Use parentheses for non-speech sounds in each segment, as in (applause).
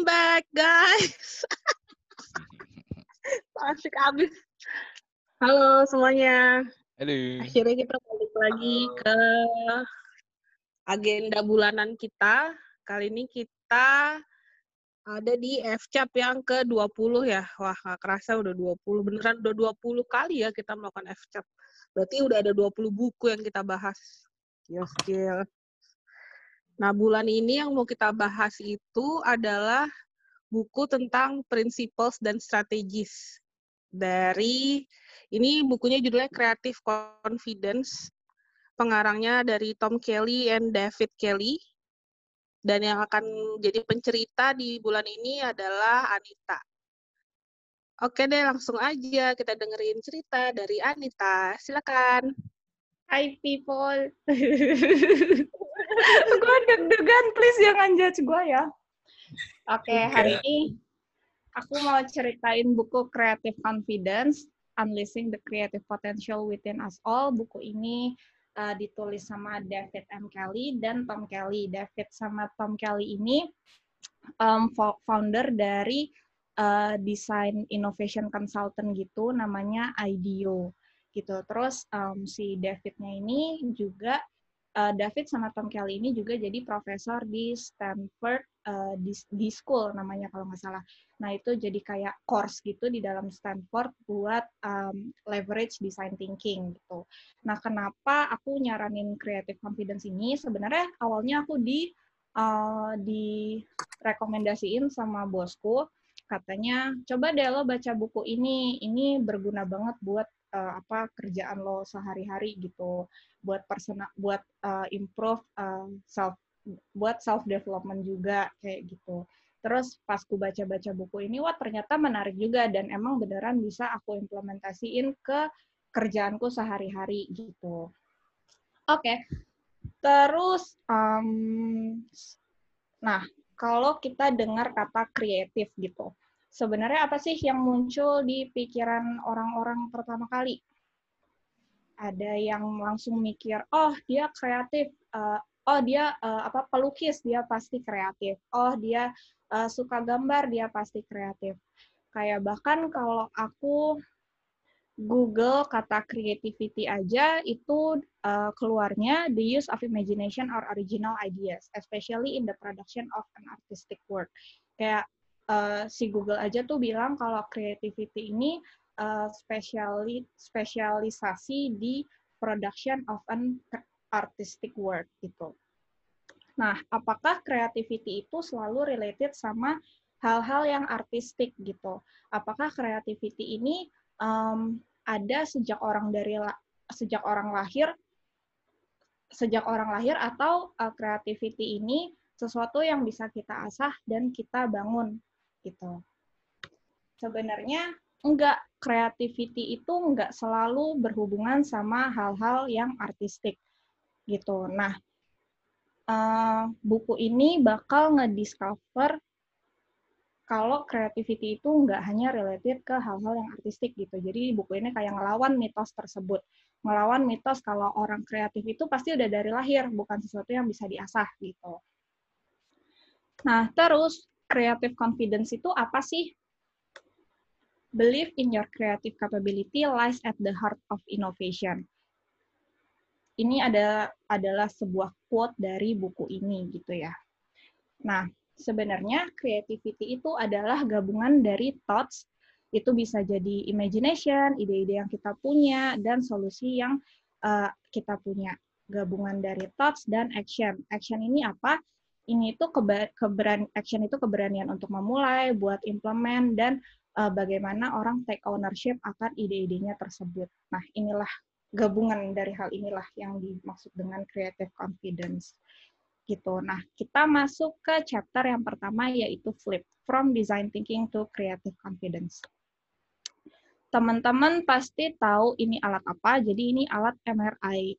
welcome back guys. (laughs) Asik abis. Halo semuanya. Halo. Akhirnya kita balik lagi ke agenda bulanan kita. Kali ini kita ada di FCAP yang ke-20 ya. Wah, gak kerasa udah 20. Beneran udah 20 kali ya kita melakukan FCAP. Berarti udah ada 20 buku yang kita bahas. Gil, Nah, bulan ini yang mau kita bahas itu adalah buku tentang principles dan strategis. Dari ini bukunya judulnya Creative Confidence. Pengarangnya dari Tom Kelly and David Kelly. Dan yang akan jadi pencerita di bulan ini adalah Anita. Oke deh, langsung aja kita dengerin cerita dari Anita. Silakan. Hi people. (laughs) (laughs) gue deg-degan, please jangan judge gue ya. Oke, okay, hari ini aku mau ceritain buku Creative Confidence, Unleashing the Creative Potential Within Us All. Buku ini uh, ditulis sama David M. Kelly dan Tom Kelly. David sama Tom Kelly ini um, founder dari uh, design innovation consultant gitu, namanya IDEO gitu. Terus um, si Davidnya ini juga uh, David sama Tom Kelly ini juga jadi profesor di Stanford uh, di, di school namanya kalau nggak salah. Nah itu jadi kayak course gitu di dalam Stanford buat um, leverage design thinking gitu. Nah kenapa aku nyaranin creative confidence ini? Sebenarnya awalnya aku di uh, di rekomendasiin sama bosku katanya coba deh lo baca buku ini ini berguna banget buat uh, apa kerjaan lo sehari-hari gitu buat personal buat uh, improve uh, self buat self development juga kayak gitu terus pas ku baca-baca buku ini wah ternyata menarik juga dan emang beneran bisa aku implementasiin ke kerjaanku sehari-hari gitu oke okay. terus um, nah kalau kita dengar kata kreatif gitu sebenarnya apa sih yang muncul di pikiran orang-orang pertama kali? Ada yang langsung mikir oh dia kreatif. Uh, oh dia uh, apa pelukis. Dia pasti kreatif. Oh dia uh, suka gambar. Dia pasti kreatif. Kayak bahkan kalau aku Google kata creativity aja itu uh, keluarnya the use of imagination or original ideas, especially in the production of an artistic work. Kayak uh, si Google aja tuh bilang kalau creativity ini uh, spesiali, spesialisasi di production of an artistic work gitu. Nah, apakah creativity itu selalu related sama hal-hal yang artistik gitu? Apakah creativity ini um, ada sejak orang dari sejak orang lahir sejak orang lahir atau uh, creativity ini sesuatu yang bisa kita asah dan kita bangun gitu. Sebenarnya enggak creativity itu enggak selalu berhubungan sama hal-hal yang artistik gitu. Nah, uh, buku ini bakal ngediscover kalau creativity itu enggak hanya related ke hal-hal yang artistik gitu. Jadi buku ini kayak ngelawan mitos tersebut. Ngelawan mitos kalau orang kreatif itu pasti udah dari lahir, bukan sesuatu yang bisa diasah gitu. Nah, terus creative confidence itu apa sih? Believe in your creative capability lies at the heart of innovation. Ini ada adalah sebuah quote dari buku ini gitu ya. Nah, sebenarnya creativity itu adalah gabungan dari thoughts, itu bisa jadi imagination, ide-ide yang kita punya, dan solusi yang uh, kita punya. Gabungan dari thoughts dan action. Action ini apa? Ini itu keberan action itu keberanian untuk memulai, buat implement, dan uh, bagaimana orang take ownership akan ide-idenya tersebut. Nah, inilah gabungan dari hal inilah yang dimaksud dengan creative confidence. Gitu. Nah, kita masuk ke chapter yang pertama yaitu flip from design thinking to creative confidence. Teman-teman pasti tahu ini alat apa. Jadi ini alat MRI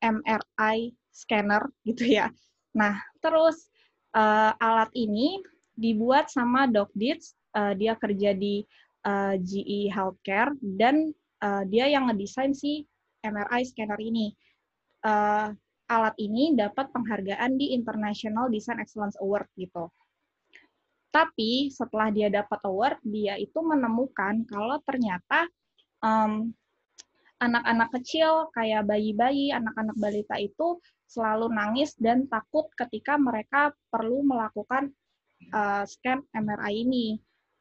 MRI scanner gitu ya. Nah, terus uh, alat ini dibuat sama Doc Dietz uh, dia kerja di uh, eh, GE Healthcare dan uh, dia yang ngedesain si MRI scanner ini. Uh, alat ini dapat penghargaan di International Design Excellence Award gitu. Tapi setelah dia dapat award, dia itu menemukan kalau ternyata um, anak-anak kecil kayak bayi-bayi, anak-anak balita itu selalu nangis dan takut ketika mereka perlu melakukan uh, scan MRI ini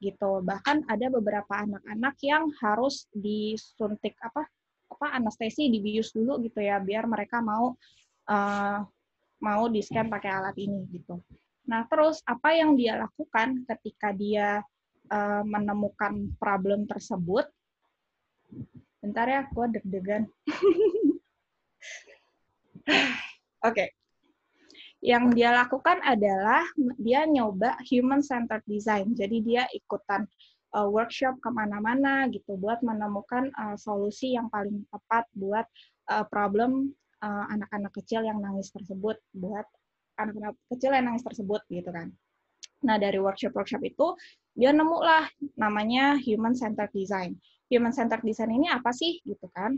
gitu. Bahkan ada beberapa anak-anak yang harus disuntik apa apa anestesi dibius dulu gitu ya biar mereka mau uh, mau di scan pakai alat ini gitu. Nah, terus apa yang dia lakukan ketika dia uh, menemukan problem tersebut? Bentar ya, gue deg-degan. (laughs) Oke. okay. Yang dia lakukan adalah dia nyoba human-centered design. Jadi dia ikutan uh, workshop ke mana-mana gitu buat menemukan uh, solusi yang paling tepat buat uh, problem anak-anak uh, kecil yang nangis tersebut, buat anak-anak kecil yang nangis tersebut gitu kan. Nah, dari workshop-workshop itu, dia nemu lah namanya Human Centered Design. Human Centered Design ini apa sih gitu kan?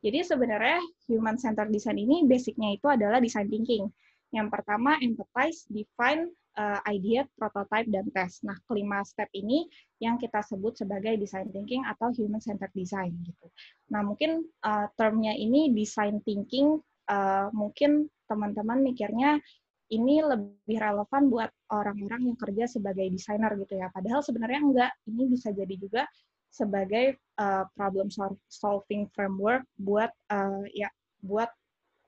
Jadi sebenarnya Human Centered Design ini basicnya itu adalah design thinking. Yang pertama, empathize, define, uh, idea, prototype, dan test. Nah, kelima step ini yang kita sebut sebagai design thinking atau human centered design gitu. Nah, mungkin uh, termnya ini design thinking uh, mungkin teman-teman mikirnya ini lebih relevan buat orang-orang yang kerja sebagai desainer gitu ya. Padahal sebenarnya enggak. Ini bisa jadi juga sebagai uh, problem solving framework buat uh, ya buat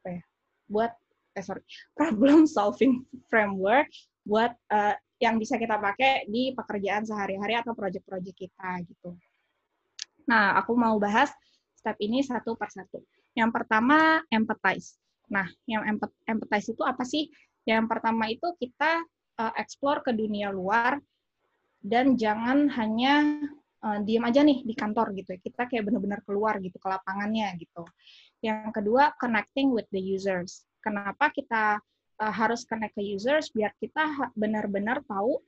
apa ya? Buat eh sorry, (laughs) problem solving framework buat uh, yang bisa kita pakai di pekerjaan sehari-hari atau project-project kita gitu. Nah, aku mau bahas step ini satu per satu. Yang pertama, empathize. Nah, yang empathize itu apa sih? Yang pertama itu kita uh, explore ke dunia luar dan jangan hanya uh, diem aja nih di kantor gitu. Kita kayak benar-benar keluar gitu ke lapangannya gitu. Yang kedua, connecting with the users. Kenapa kita uh, harus connect ke users? Biar kita benar-benar tahu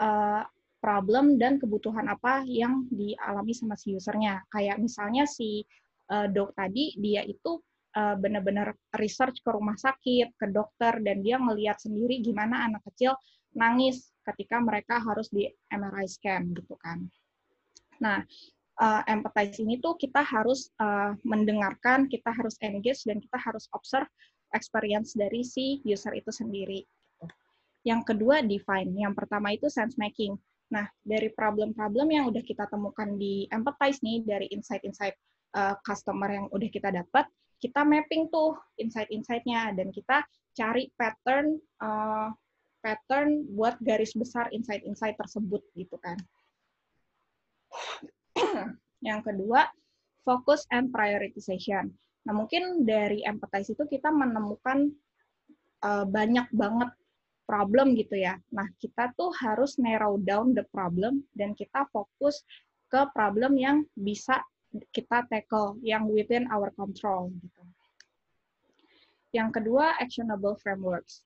uh, problem dan kebutuhan apa yang dialami sama si usernya. Kayak misalnya si uh, dok tadi, dia itu uh, benar-benar research ke rumah sakit, ke dokter, dan dia ngelihat sendiri gimana anak kecil nangis ketika mereka harus di MRI scan gitu kan. Nah, uh, empathize ini tuh kita harus uh, mendengarkan, kita harus engage, dan kita harus observe experience dari si user itu sendiri. Yang kedua, define. Yang pertama itu sense making. Nah, dari problem-problem yang udah kita temukan di empathize nih, dari insight-insight uh, customer yang udah kita dapat, kita mapping tuh insight-insightnya dan kita cari pattern uh, pattern buat garis besar insight-insight tersebut gitu kan. (clears throat) Yang kedua, focus and prioritization. Nah, mungkin dari empathize itu kita menemukan uh, banyak banget problem gitu ya. Nah, kita tuh harus narrow down the problem dan kita fokus ke problem yang bisa kita tackle yang within our control gitu. Yang kedua, actionable frameworks.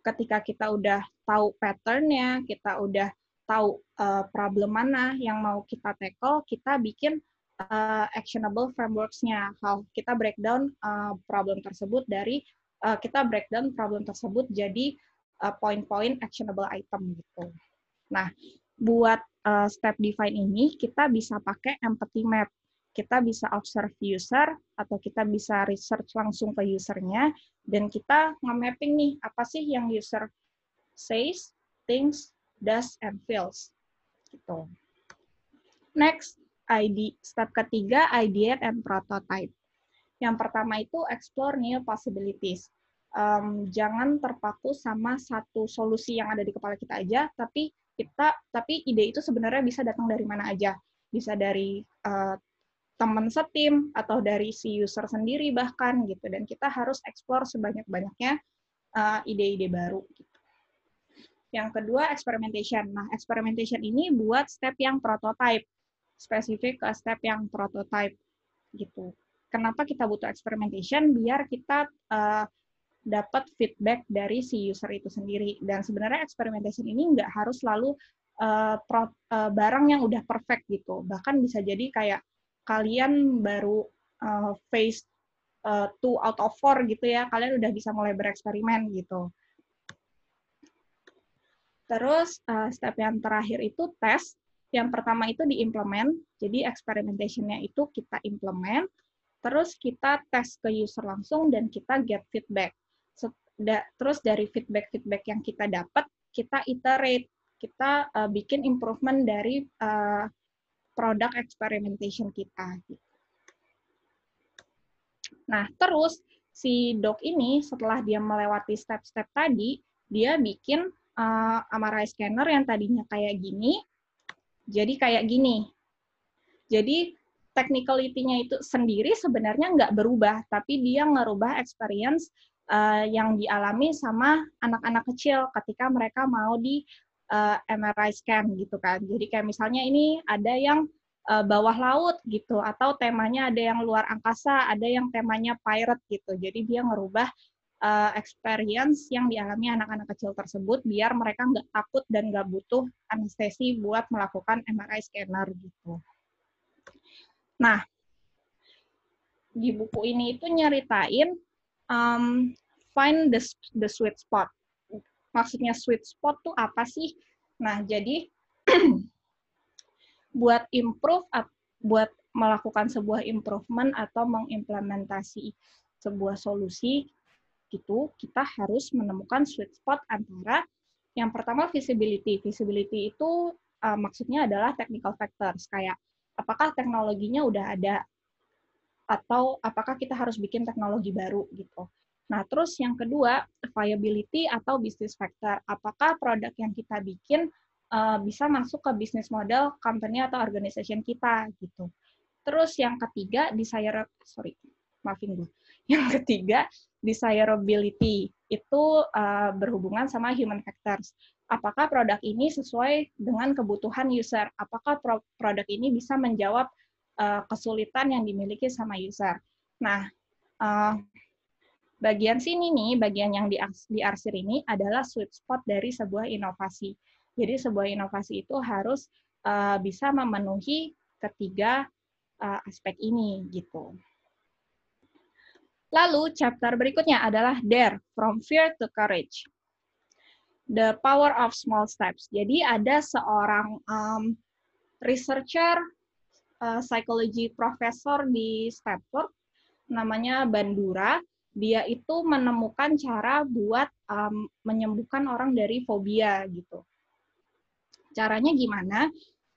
Ketika kita udah tahu patternnya, kita udah tahu uh, problem mana yang mau kita tackle, kita bikin uh, actionable frameworks-nya. How kita breakdown uh, problem tersebut dari uh, kita breakdown problem tersebut jadi uh, point-point actionable item gitu. Nah, buat uh, step define ini kita bisa pakai empathy map kita bisa observe user atau kita bisa research langsung ke usernya dan kita nge-mapping nih apa sih yang user says, thinks, does, and feels. Gitu. Next, ID. Step ketiga, ideate and prototype. Yang pertama itu explore new possibilities. Um, jangan terpaku sama satu solusi yang ada di kepala kita aja, tapi kita tapi ide itu sebenarnya bisa datang dari mana aja. Bisa dari uh, teman setim atau dari si user sendiri bahkan gitu dan kita harus explore sebanyak-banyaknya uh, ide-ide baru gitu. Yang kedua experimentation. Nah, experimentation ini buat step yang prototype, spesifik ke step yang prototype gitu. Kenapa kita butuh experimentation? Biar kita uh, dapat feedback dari si user itu sendiri. Dan sebenarnya experimentation ini nggak harus selalu uh, pro, uh, barang yang udah perfect gitu. Bahkan bisa jadi kayak kalian baru uh, phase uh, two out of four gitu ya, kalian udah bisa mulai bereksperimen gitu. Terus uh, step yang terakhir itu tes. Yang pertama itu diimplement, jadi experimentation-nya itu kita implement, terus kita tes ke user langsung dan kita get feedback. Terus dari feedback-feedback yang kita dapat, kita iterate, kita uh, bikin improvement dari uh, product experimentation kita. Nah, terus si dok ini setelah dia melewati step-step tadi, dia bikin uh, Amara scanner yang tadinya kayak gini, jadi kayak gini. Jadi technicality-nya itu sendiri sebenarnya nggak berubah, tapi dia ngerubah experience uh, yang dialami sama anak-anak kecil ketika mereka mau di uh, eh, MRI scan gitu kan. Jadi kayak misalnya ini ada yang uh, bawah laut gitu, atau temanya ada yang luar angkasa, ada yang temanya pirate gitu. Jadi dia ngerubah uh, experience yang dialami anak-anak kecil tersebut biar mereka nggak takut dan nggak butuh anestesi buat melakukan MRI scanner gitu. Nah, di buku ini itu nyeritain um, find the, the sweet spot. Maksudnya sweet spot tuh apa sih? Nah, jadi (clears throat) buat improve, buat melakukan sebuah improvement atau mengimplementasi sebuah solusi, itu kita harus menemukan sweet spot antara yang pertama visibility. Visibility itu uh, maksudnya adalah technical factors kayak apakah teknologinya udah ada atau apakah kita harus bikin teknologi baru gitu. Nah, terus yang kedua, viability atau business factor. Apakah produk yang kita bikin uh, bisa masuk ke bisnis model company atau organization kita gitu. Terus yang ketiga, desire sorry, maafin gue. Yang ketiga, desirability itu uh, berhubungan sama human factors. Apakah produk ini sesuai dengan kebutuhan user? Apakah pro produk ini bisa menjawab uh, kesulitan yang dimiliki sama user? Nah, uh, bagian sini nih, bagian yang di, di arsir ini adalah sweet spot dari sebuah inovasi. Jadi sebuah inovasi itu harus uh, bisa memenuhi ketiga uh, aspek ini gitu. Lalu chapter berikutnya adalah Dare, From Fear to Courage. The Power of Small Steps. Jadi ada seorang um, researcher, uh, psychology professor di Stanford, namanya Bandura. Dia itu menemukan cara buat um, menyembuhkan orang dari fobia gitu. Caranya gimana?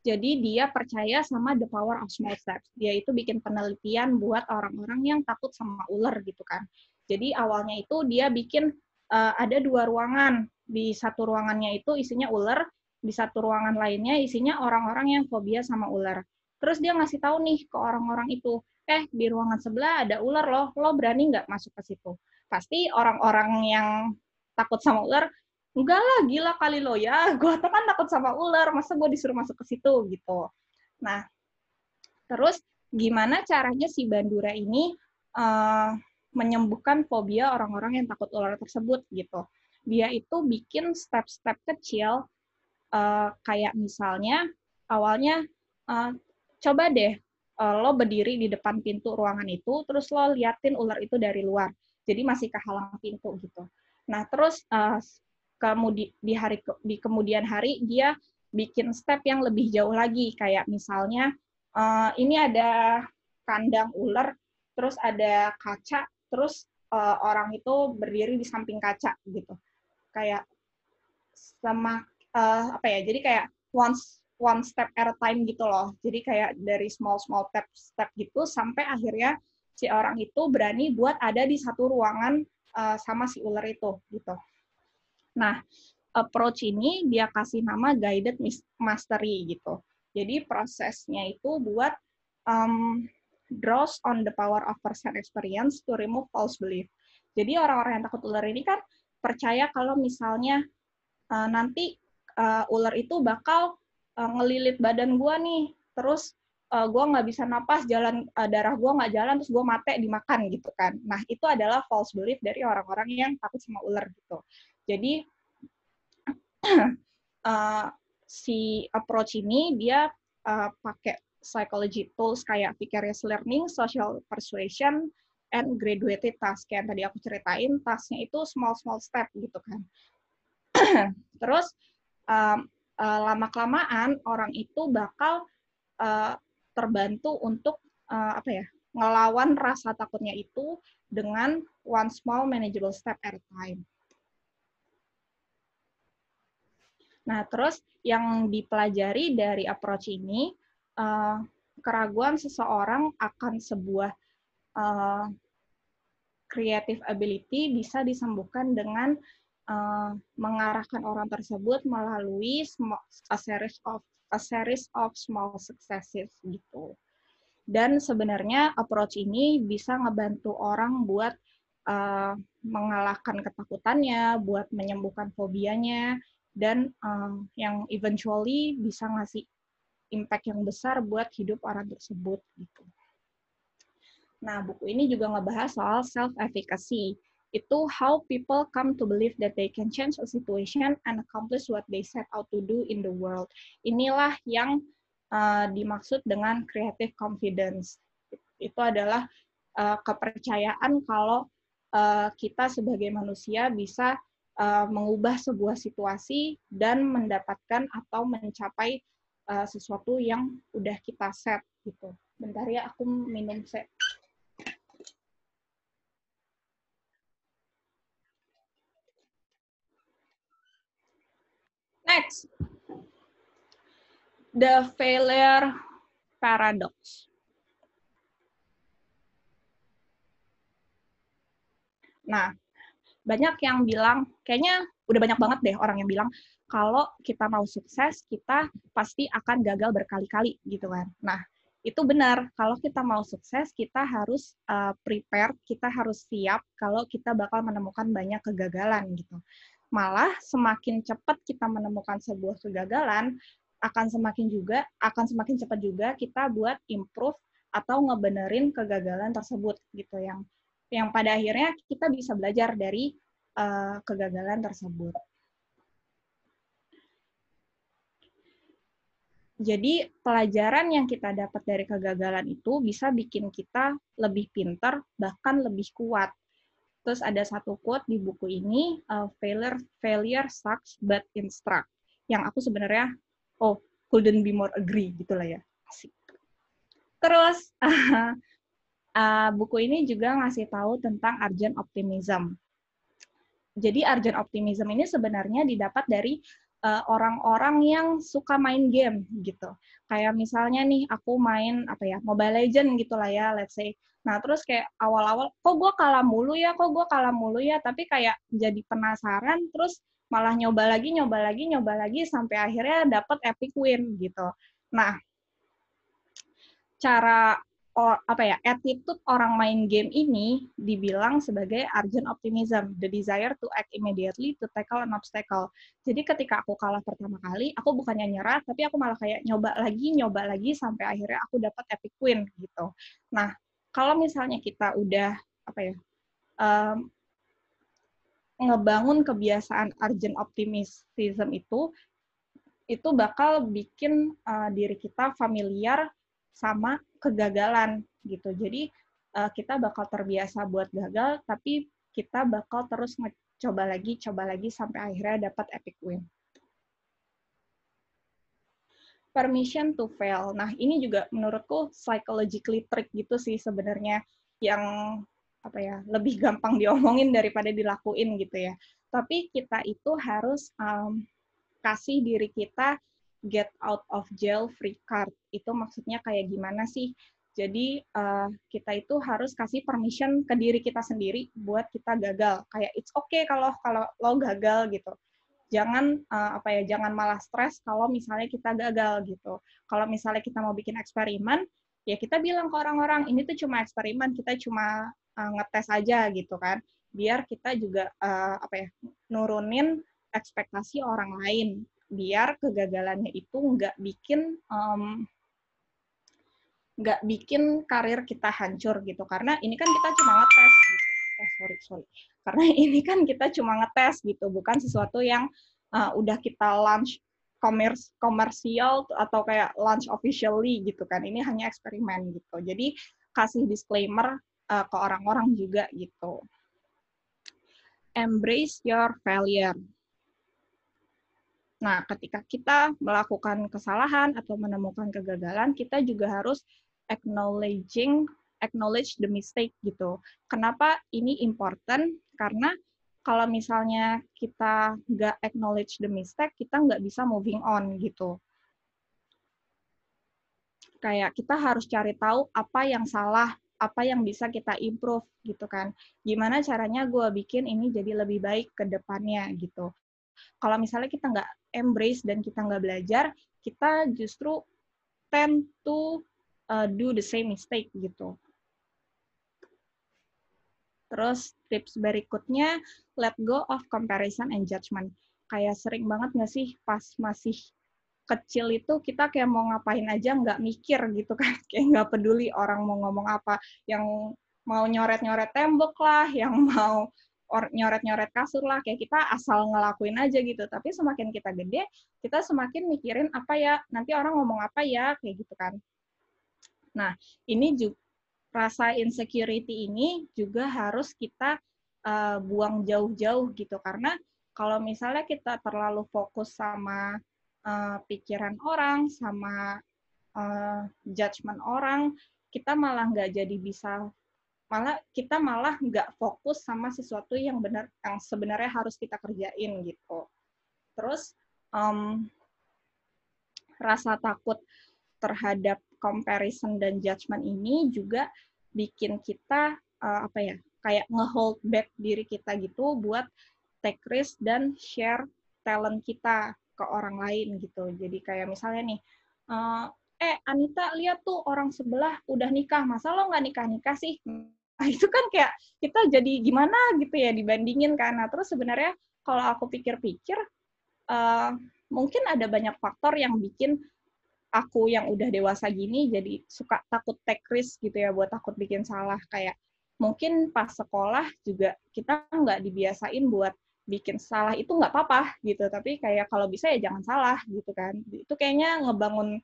Jadi dia percaya sama the power of small steps. Dia itu bikin penelitian buat orang-orang yang takut sama ular gitu kan. Jadi awalnya itu dia bikin uh, ada dua ruangan. Di satu ruangannya itu isinya ular, di satu ruangan lainnya isinya orang-orang yang fobia sama ular. Terus dia ngasih tahu nih ke orang-orang itu, eh di ruangan sebelah ada ular loh, lo berani nggak masuk ke situ? Pasti orang-orang yang takut sama ular enggak lah gila kali lo ya. (laughs) Gue tuh kan takut sama ular masa gue disuruh masuk ke situ gitu. Nah terus gimana caranya si Bandura ini uh, menyembuhkan fobia orang-orang yang takut ular tersebut gitu. Dia itu bikin step-step kecil uh, kayak misalnya awalnya uh, coba deh uh, lo berdiri di depan pintu ruangan itu terus lo liatin ular itu dari luar. Jadi masih kehalang pintu gitu. Nah terus uh, kemudi di hari di kemudian hari dia bikin step yang lebih jauh lagi. Kayak misalnya uh, ini ada kandang ular terus ada kaca terus uh, orang itu berdiri di samping kaca gitu. Kayak sama uh, apa ya jadi kayak one one step at a time gitu loh. Jadi kayak dari small small step step gitu sampai akhirnya si orang itu berani buat ada di satu ruangan uh, sama si ular itu gitu Nah, approach ini dia kasih nama guided mastery gitu. Jadi prosesnya itu buat um, draws on the power of first-hand experience to remove false belief. Jadi orang-orang yang takut ular ini kan percaya kalau misalnya uh, nanti uh, ular itu bakal uh, ngelilit badan gua nih, terus uh, gua nggak bisa napas, jalan uh, darah gua nggak jalan, terus gua mate dimakan gitu kan. Nah itu adalah false belief dari orang-orang yang takut sama ular gitu. Jadi uh, (clears throat) si approach ini dia uh, pakai psychology tools kayak vicarious learning, social persuasion, and graduated task yang tadi aku ceritain. Tasknya itu small small step gitu kan. (clears throat) Terus um, uh, lama kelamaan orang itu bakal uh, terbantu untuk uh, apa ya ngelawan rasa takutnya itu dengan one small manageable step at a time. Nah, terus yang dipelajari dari approach ini, uh, keraguan seseorang akan sebuah uh, creative ability bisa disembuhkan dengan uh, mengarahkan orang tersebut melalui a series of a series of small successes gitu. Dan sebenarnya approach ini bisa ngebantu orang buat uh, mengalahkan ketakutannya, buat menyembuhkan fobianya, dan uh, yang eventually bisa ngasih impact yang besar buat hidup orang tersebut gitu. Nah, buku ini juga ngebahas soal self-efficacy. Itu how people come to believe that they can change a situation and accomplish what they set out to do in the world. Inilah yang uh, dimaksud dengan creative confidence. Itu adalah uh, kepercayaan kalau uh, kita sebagai manusia bisa uh, mengubah sebuah situasi dan mendapatkan atau mencapai uh, sesuatu yang udah kita set gitu. Bentar ya, aku minum set. Next the failure paradox. Nah, banyak yang bilang, kayaknya udah banyak banget deh orang yang bilang, kalau kita mau sukses, kita pasti akan gagal berkali-kali gitu kan. Nah, itu benar. Kalau kita mau sukses, kita harus uh, prepare, kita harus siap kalau kita bakal menemukan banyak kegagalan gitu. Malah semakin cepat kita menemukan sebuah kegagalan, akan semakin juga akan semakin cepat juga kita buat improve atau ngebenerin kegagalan tersebut gitu yang yang pada akhirnya kita bisa belajar dari uh, kegagalan tersebut. Jadi pelajaran yang kita dapat dari kegagalan itu bisa bikin kita lebih pintar, bahkan lebih kuat. Terus ada satu quote di buku ini, uh, failure failure sucks but instruct. Yang aku sebenarnya oh couldn't be more agree gitulah ya asik terus uh, (laughs) uh, buku ini juga ngasih tahu tentang urgent optimism jadi urgent optimism ini sebenarnya didapat dari orang-orang uh, yang suka main game gitu. Kayak misalnya nih aku main apa ya Mobile Legend gitulah ya, let's say. Nah terus kayak awal-awal, kok gue kalah mulu ya, kok gue kalah mulu ya, tapi kayak jadi penasaran, terus malah nyoba lagi, nyoba lagi, nyoba lagi sampai akhirnya dapat epic win gitu. Nah, cara oh, apa ya attitude orang main game ini dibilang sebagai urgent optimism, the desire to act immediately to tackle an obstacle. Jadi ketika aku kalah pertama kali, aku bukannya nyerah, tapi aku malah kayak nyoba lagi, nyoba lagi sampai akhirnya aku dapat epic win gitu. Nah, kalau misalnya kita udah apa ya um, ngebangun kebiasaan urgent optimism itu itu bakal bikin uh, diri kita familiar sama kegagalan gitu. Jadi uh, kita bakal terbiasa buat gagal, tapi kita bakal terus coba lagi, coba lagi sampai akhirnya dapat epic win. Permission to fail. Nah, ini juga menurutku psychologically trick gitu sih sebenarnya yang apa ya lebih gampang diomongin daripada dilakuin gitu ya tapi kita itu harus um, kasih diri kita get out of jail free card. Itu maksudnya kayak gimana sih? Jadi uh, kita itu harus kasih permission ke diri kita sendiri buat kita gagal. Kayak it's okay kalau kalau lo gagal gitu. Jangan uh, apa ya jangan malah stres kalau misalnya kita gagal gitu. Kalau misalnya kita mau bikin eksperimen ya kita bilang ke orang-orang ini tuh cuma eksperimen kita cuma uh, ngetes aja gitu kan. Biar kita juga uh, apa ya nurunin ekspektasi orang lain biar kegagalannya itu nggak bikin nggak um, bikin karir kita hancur gitu. Karena ini kan kita cuma ngetes gitu. Eh sorry sorry. Karena (laughs) ini kan kita cuma ngetes gitu bukan sesuatu yang uh, udah kita launch komers komersial atau kayak launch officially gitu kan. Ini hanya eksperimen gitu. Jadi kasih disclaimer uh, ke orang-orang juga gitu. Embrace your failure. Nah, ketika kita melakukan kesalahan atau menemukan kegagalan, kita juga harus acknowledging acknowledge the mistake gitu. Kenapa ini important? Karena kalau misalnya kita nggak acknowledge the mistake, kita nggak bisa moving on gitu. Kayak kita harus cari tahu apa yang salah, apa yang bisa kita improve gitu kan. Gimana caranya gue bikin ini jadi lebih baik ke depannya gitu. Kalau misalnya kita nggak embrace dan kita nggak belajar, kita justru tend to uh, do the same mistake gitu. Terus tips berikutnya, let go of comparison and judgment. Kayak sering banget nggak sih pas masih kecil itu kita kayak mau ngapain aja nggak mikir gitu (laughs) kan. Kayak nggak peduli orang mau ngomong apa. Yang mau nyoret-nyoret tembok lah, yang mau nyoret-nyoret kasur lah, kayak kita asal ngelakuin aja gitu. Tapi semakin kita gede, kita semakin mikirin apa ya, nanti orang ngomong apa ya, kayak gitu kan. Nah, ini juga rasa insecurity ini juga harus kita uh, buang jauh-jauh gitu karena kalau misalnya kita terlalu fokus sama uh, pikiran orang, sama uh, judgement orang, kita malah nggak jadi bisa malah kita malah nggak fokus sama sesuatu yang benar yang sebenarnya harus kita kerjain gitu. Terus um, rasa takut terhadap comparison dan judgment ini juga bikin kita uh, apa ya kayak ngehold back diri kita gitu buat take risk dan share talent kita ke orang lain gitu. Jadi kayak misalnya nih, uh, eh Anita lihat tuh orang sebelah udah nikah, masa lo nggak nikah nikah sih? (laughs) Itu kan kayak kita jadi gimana gitu ya dibandingin kan. Nah terus sebenarnya kalau aku pikir-pikir, uh, mungkin ada banyak faktor yang bikin aku yang udah dewasa gini jadi suka takut take risk gitu ya buat takut bikin salah. Kayak mungkin pas sekolah juga kita nggak dibiasain buat bikin salah itu nggak apa-apa gitu. Tapi kayak kalau bisa ya jangan salah gitu kan. Itu kayaknya ngebangun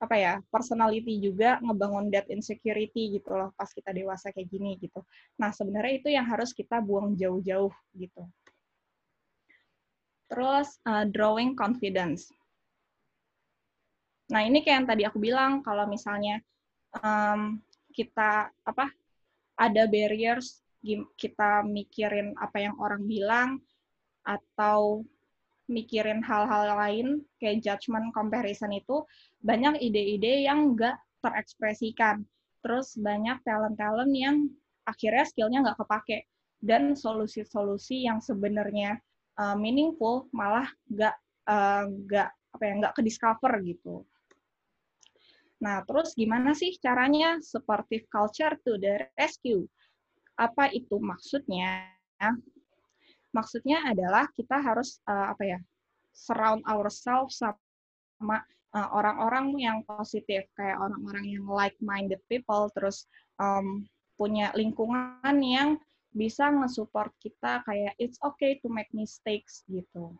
apa ya personality juga ngebangun that insecurity gitu loh pas kita dewasa kayak gini gitu. Nah sebenarnya itu yang harus kita buang jauh-jauh gitu. Terus uh, drawing confidence. Nah, ini kayak yang tadi aku bilang, kalau misalnya um, kita apa ada barriers, kita mikirin apa yang orang bilang, atau mikirin hal-hal lain, kayak judgment comparison itu, banyak ide-ide yang nggak terekspresikan. Terus banyak talent-talent yang akhirnya skillnya nggak kepake. Dan solusi-solusi yang sebenarnya uh, meaningful malah nggak uh, nggak apa ya nggak ke discover gitu. Nah, terus gimana sih caranya supportive culture to the rescue? Apa itu maksudnya? Maksudnya adalah kita harus uh, apa ya? surround ourselves sama uh, orang-orang yang positif, kayak orang-orang yang like-minded people, terus um, punya lingkungan yang bisa nge-support kita kayak it's okay to make mistakes gitu.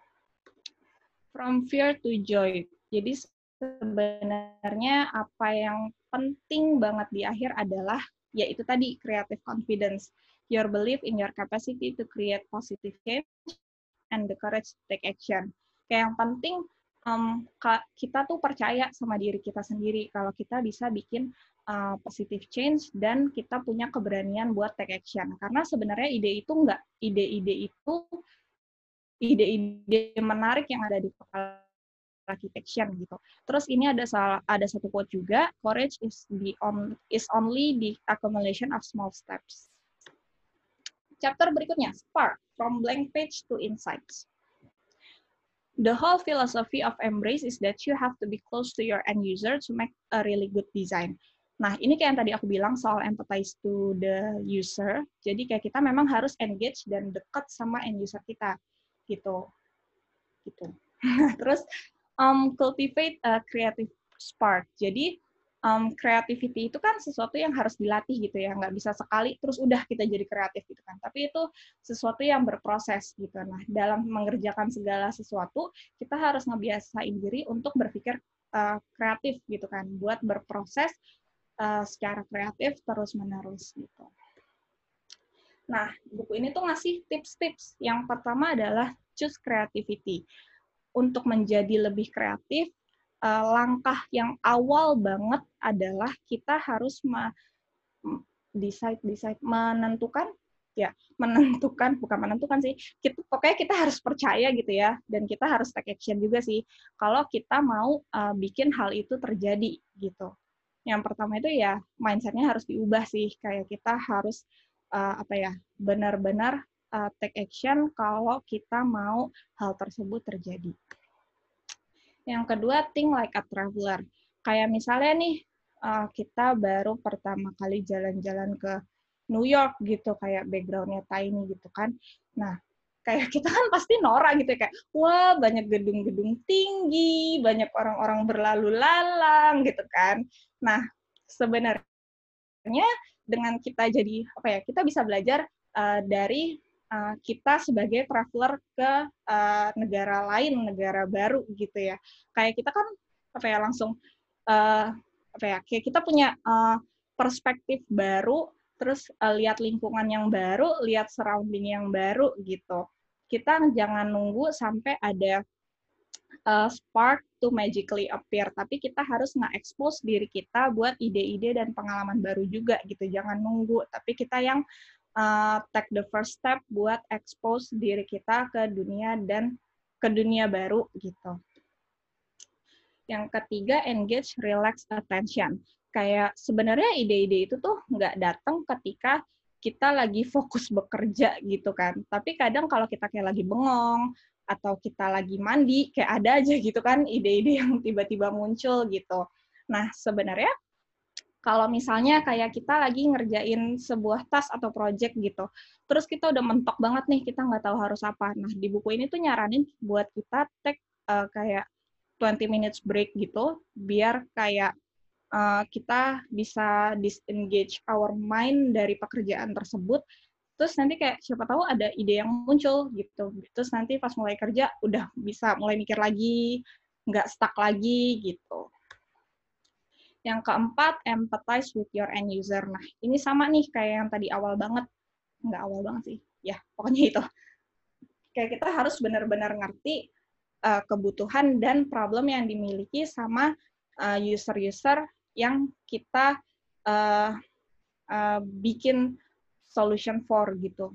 From fear to joy. Jadi sebenarnya apa yang penting banget di akhir adalah yaitu tadi creative confidence, your belief in your capacity to create positive change and the courage to take action. Kayak yang penting um, kita tuh percaya sama diri kita sendiri kalau kita bisa bikin uh, positive change dan kita punya keberanian buat take action. Karena sebenarnya ide itu enggak ide-ide itu ide-ide menarik yang ada di kepala architecture gitu. Terus ini ada salah, ada satu quote juga, courage is the on, is only the accumulation of small steps. Chapter berikutnya, spark from blank page to insights. The whole philosophy of embrace is that you have to be close to your end user to make a really good design. Nah, ini kayak yang tadi aku bilang soal empathize to the user. Jadi kayak kita memang harus engage dan dekat sama end user kita, gitu. Gitu. (laughs) Terus um, cultivate a creative spark. Jadi um, creativity itu kan sesuatu yang harus dilatih gitu ya, nggak bisa sekali terus udah kita jadi kreatif gitu kan. Tapi itu sesuatu yang berproses gitu. Nah, dalam mengerjakan segala sesuatu, kita harus ngebiasain diri untuk berpikir uh, kreatif gitu kan, buat berproses uh, secara kreatif terus menerus gitu. Nah, buku ini tuh ngasih tips-tips. Yang pertama adalah choose creativity untuk menjadi lebih kreatif, uh, langkah yang awal banget adalah kita harus decide decide menentukan ya menentukan bukan menentukan sih kita pokoknya kita harus percaya gitu ya dan kita harus take action juga sih kalau kita mau uh, bikin hal itu terjadi gitu. Yang pertama itu ya mindsetnya harus diubah sih kayak kita harus uh, apa ya benar-benar uh, take action kalau kita mau hal tersebut terjadi yang kedua think like a traveler. Kayak misalnya nih uh, kita baru pertama kali jalan-jalan ke New York gitu kayak backgroundnya tiny gitu kan. Nah kayak (laughs) kita kan pasti norak gitu ya kayak wah banyak gedung-gedung tinggi banyak orang-orang berlalu lalang gitu kan. Nah sebenarnya dengan kita jadi apa ya kita bisa belajar uh, dari uh, kita sebagai traveler ke uh, negara lain negara baru gitu ya kayak kita kan apa ya langsung uh, apa ya kayak kita punya uh, perspektif baru terus uh, lihat lingkungan yang baru, lihat surrounding yang baru gitu. Kita jangan nunggu sampai ada uh, spark to magically appear, tapi kita harus nge-expose diri kita buat ide-ide dan pengalaman baru juga gitu. Jangan nunggu, tapi kita yang uh, take the first step buat expose diri kita ke dunia dan ke dunia baru gitu. Yang ketiga, engage relax attention kayak sebenarnya ide-ide itu tuh nggak datang ketika kita lagi fokus bekerja gitu kan. Tapi kadang kalau kita kayak lagi bengong atau kita lagi mandi, kayak ada aja gitu kan ide-ide yang tiba-tiba muncul gitu. Nah, sebenarnya kalau misalnya kayak kita lagi ngerjain sebuah tas atau project gitu, terus kita udah mentok banget nih, kita nggak tahu harus apa. Nah, di buku ini tuh nyaranin buat kita take uh, kayak 20 minutes break gitu, biar kayak uh, kita bisa disengage our mind dari pekerjaan tersebut. Terus nanti kayak siapa tahu ada ide yang muncul gitu. Terus nanti pas mulai kerja udah bisa mulai mikir lagi nggak stuck lagi gitu yang keempat empathize with your end user nah ini sama nih kayak yang tadi awal banget nggak awal banget sih ya pokoknya itu kayak kita harus benar-benar ngerti uh, kebutuhan dan problem yang dimiliki sama uh, user-user yang kita uh, uh, bikin solution for gitu.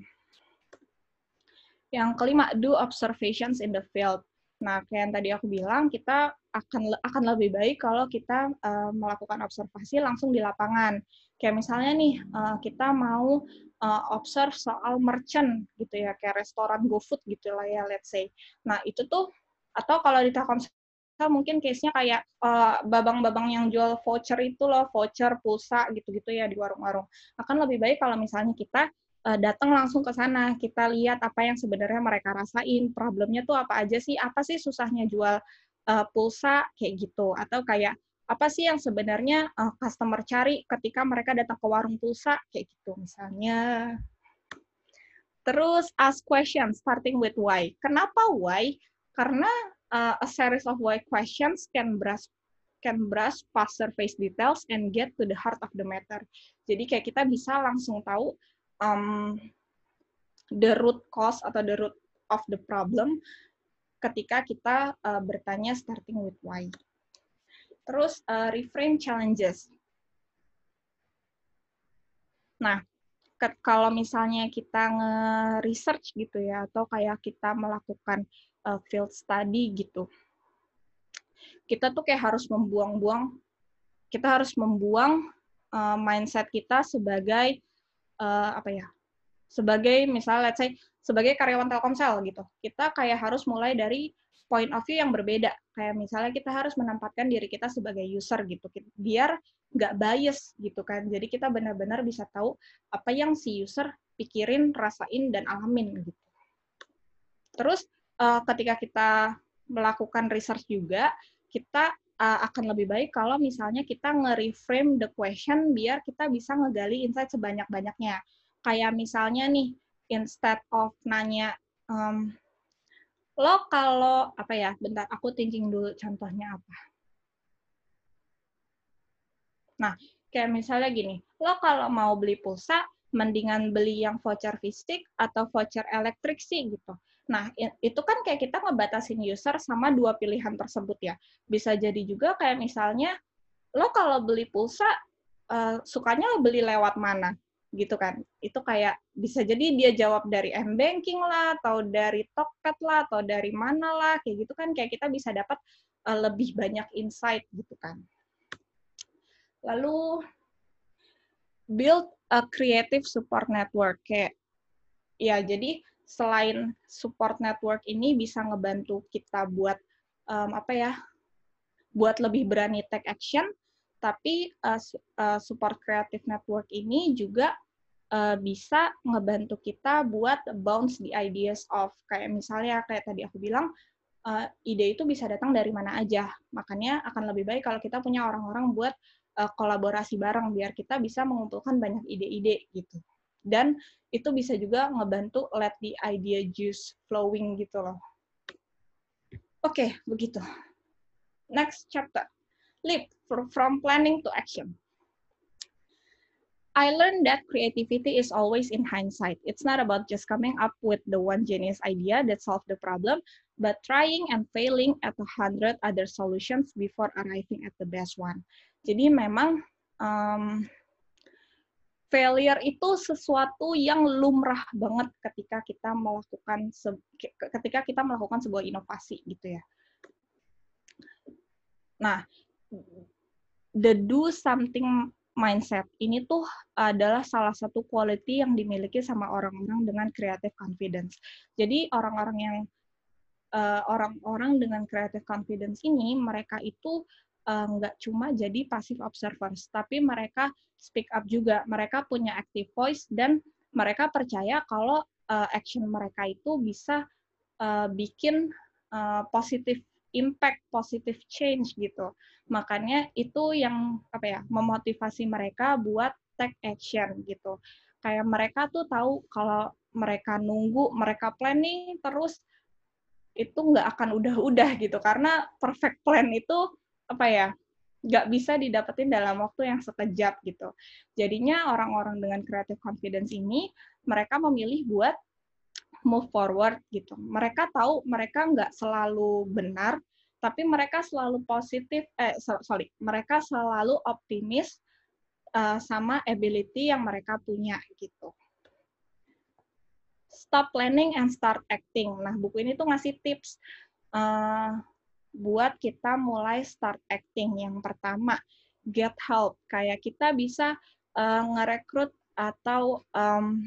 Yang kelima, do observations in the field. Nah, kayak yang tadi aku bilang, kita akan akan lebih baik kalau kita uh, melakukan observasi langsung di lapangan. Kayak misalnya nih, uh, kita mau uh, observe soal merchant gitu ya, kayak restoran GoFood gitu lah ya, let's say. Nah, itu tuh atau kalau di Telkomsel mungkin case-nya kayak eh, babang-babang yang jual voucher itu loh, voucher, pulsa gitu-gitu ya di warung-warung. Akan lebih baik kalau misalnya kita uh, datang langsung ke sana, kita lihat apa yang sebenarnya mereka rasain, problemnya tuh apa aja sih, apa sih susahnya jual uh, pulsa kayak gitu, atau kayak apa sih yang sebenarnya uh, customer cari ketika mereka datang ke warung pulsa kayak gitu misalnya. Terus ask question starting with why. Kenapa why? Karena uh, a series of why questions can brush can brush past surface details and get to the heart of the matter. Jadi kayak kita bisa langsung tahu um, the root cause atau the root of the problem ketika kita uh, bertanya starting with why. Terus uh, reframe challenges. Nah, kalau misalnya kita nge-research gitu ya, atau kayak kita melakukan uh, field study gitu. Kita tuh kayak harus membuang-buang, kita harus membuang uh, mindset kita sebagai uh, apa ya? Sebagai misalnya, let's say sebagai karyawan Telkomsel gitu. Kita kayak harus mulai dari point of view yang berbeda. Kayak misalnya kita harus menempatkan diri kita sebagai user gitu, biar nggak bias gitu kan. Jadi kita benar-benar bisa tahu apa yang si user pikirin, rasain, dan alamin gitu. Terus uh, ketika kita melakukan research juga, kita uh, akan lebih baik kalau misalnya kita nge-reframe the question biar kita bisa ngegali insight sebanyak-banyaknya. Kayak misalnya nih, instead of nanya, um, lo kalau, apa ya, bentar, aku thinking dulu contohnya apa. Nah, kayak misalnya gini, lo kalau mau beli pulsa, mendingan beli yang voucher fisik atau voucher elektrik sih gitu. Nah, itu kan kayak kita ngebatasin user sama dua pilihan tersebut ya. Bisa jadi juga kayak misalnya, lo kalau beli pulsa, uh, sukanya lo beli lewat mana? gitu kan. Itu kayak bisa jadi dia jawab dari m-banking lah, atau dari Tokped lah, atau dari mana lah, kayak gitu kan. Kayak kita bisa dapat uh, lebih banyak insight gitu kan. Lalu, build a creative support network. Kayak, ya jadi selain support network ini bisa ngebantu kita buat um, apa ya buat lebih berani take action tapi uh, uh, support creative network ini juga uh, bisa ngebantu kita buat bounce the ideas of kayak misalnya kayak tadi aku bilang uh, ide itu bisa datang dari mana aja. Makanya akan lebih baik kalau kita punya orang-orang buat uh, kolaborasi bareng biar kita bisa mengumpulkan banyak ide-ide gitu dan itu bisa juga ngebantu let the idea juice flowing gitu loh. Oke, okay, begitu. Next chapter. Leap from planning to action. I learned that creativity is always in hindsight. It's not about just coming up with the one genius idea that solves the problem, but trying and failing at a hundred other solutions before arriving at the best one. Jadi memang um, failure itu sesuatu yang lumrah banget ketika kita melakukan ketika kita melakukan sebuah inovasi gitu ya. Nah, the do something mindset ini tuh adalah salah satu quality yang dimiliki sama orang-orang dengan creative confidence. Jadi orang-orang yang eh, orang-orang uh, dengan creative confidence ini mereka itu nggak cuma jadi passive observers, tapi mereka speak up juga. Mereka punya active voice dan mereka percaya kalau uh, action mereka itu bisa uh, bikin uh, positive impact, positive change gitu. Makanya itu yang apa ya memotivasi mereka buat take action gitu. Kayak mereka tuh tahu kalau mereka nunggu, mereka planning terus itu nggak akan udah-udah gitu karena perfect plan itu apa ya nggak bisa didapetin dalam waktu yang sekejap gitu. Jadinya orang-orang dengan creative confidence ini mereka memilih buat move forward gitu. Mereka tahu mereka nggak selalu benar, tapi mereka selalu positif. Eh sorry, mereka selalu optimis uh, sama ability yang mereka punya gitu. Stop planning and start acting. Nah buku ini tuh ngasih tips. Uh, buat kita mulai start acting. Yang pertama, get help. Kayak kita bisa uh, ngerekrut atau um,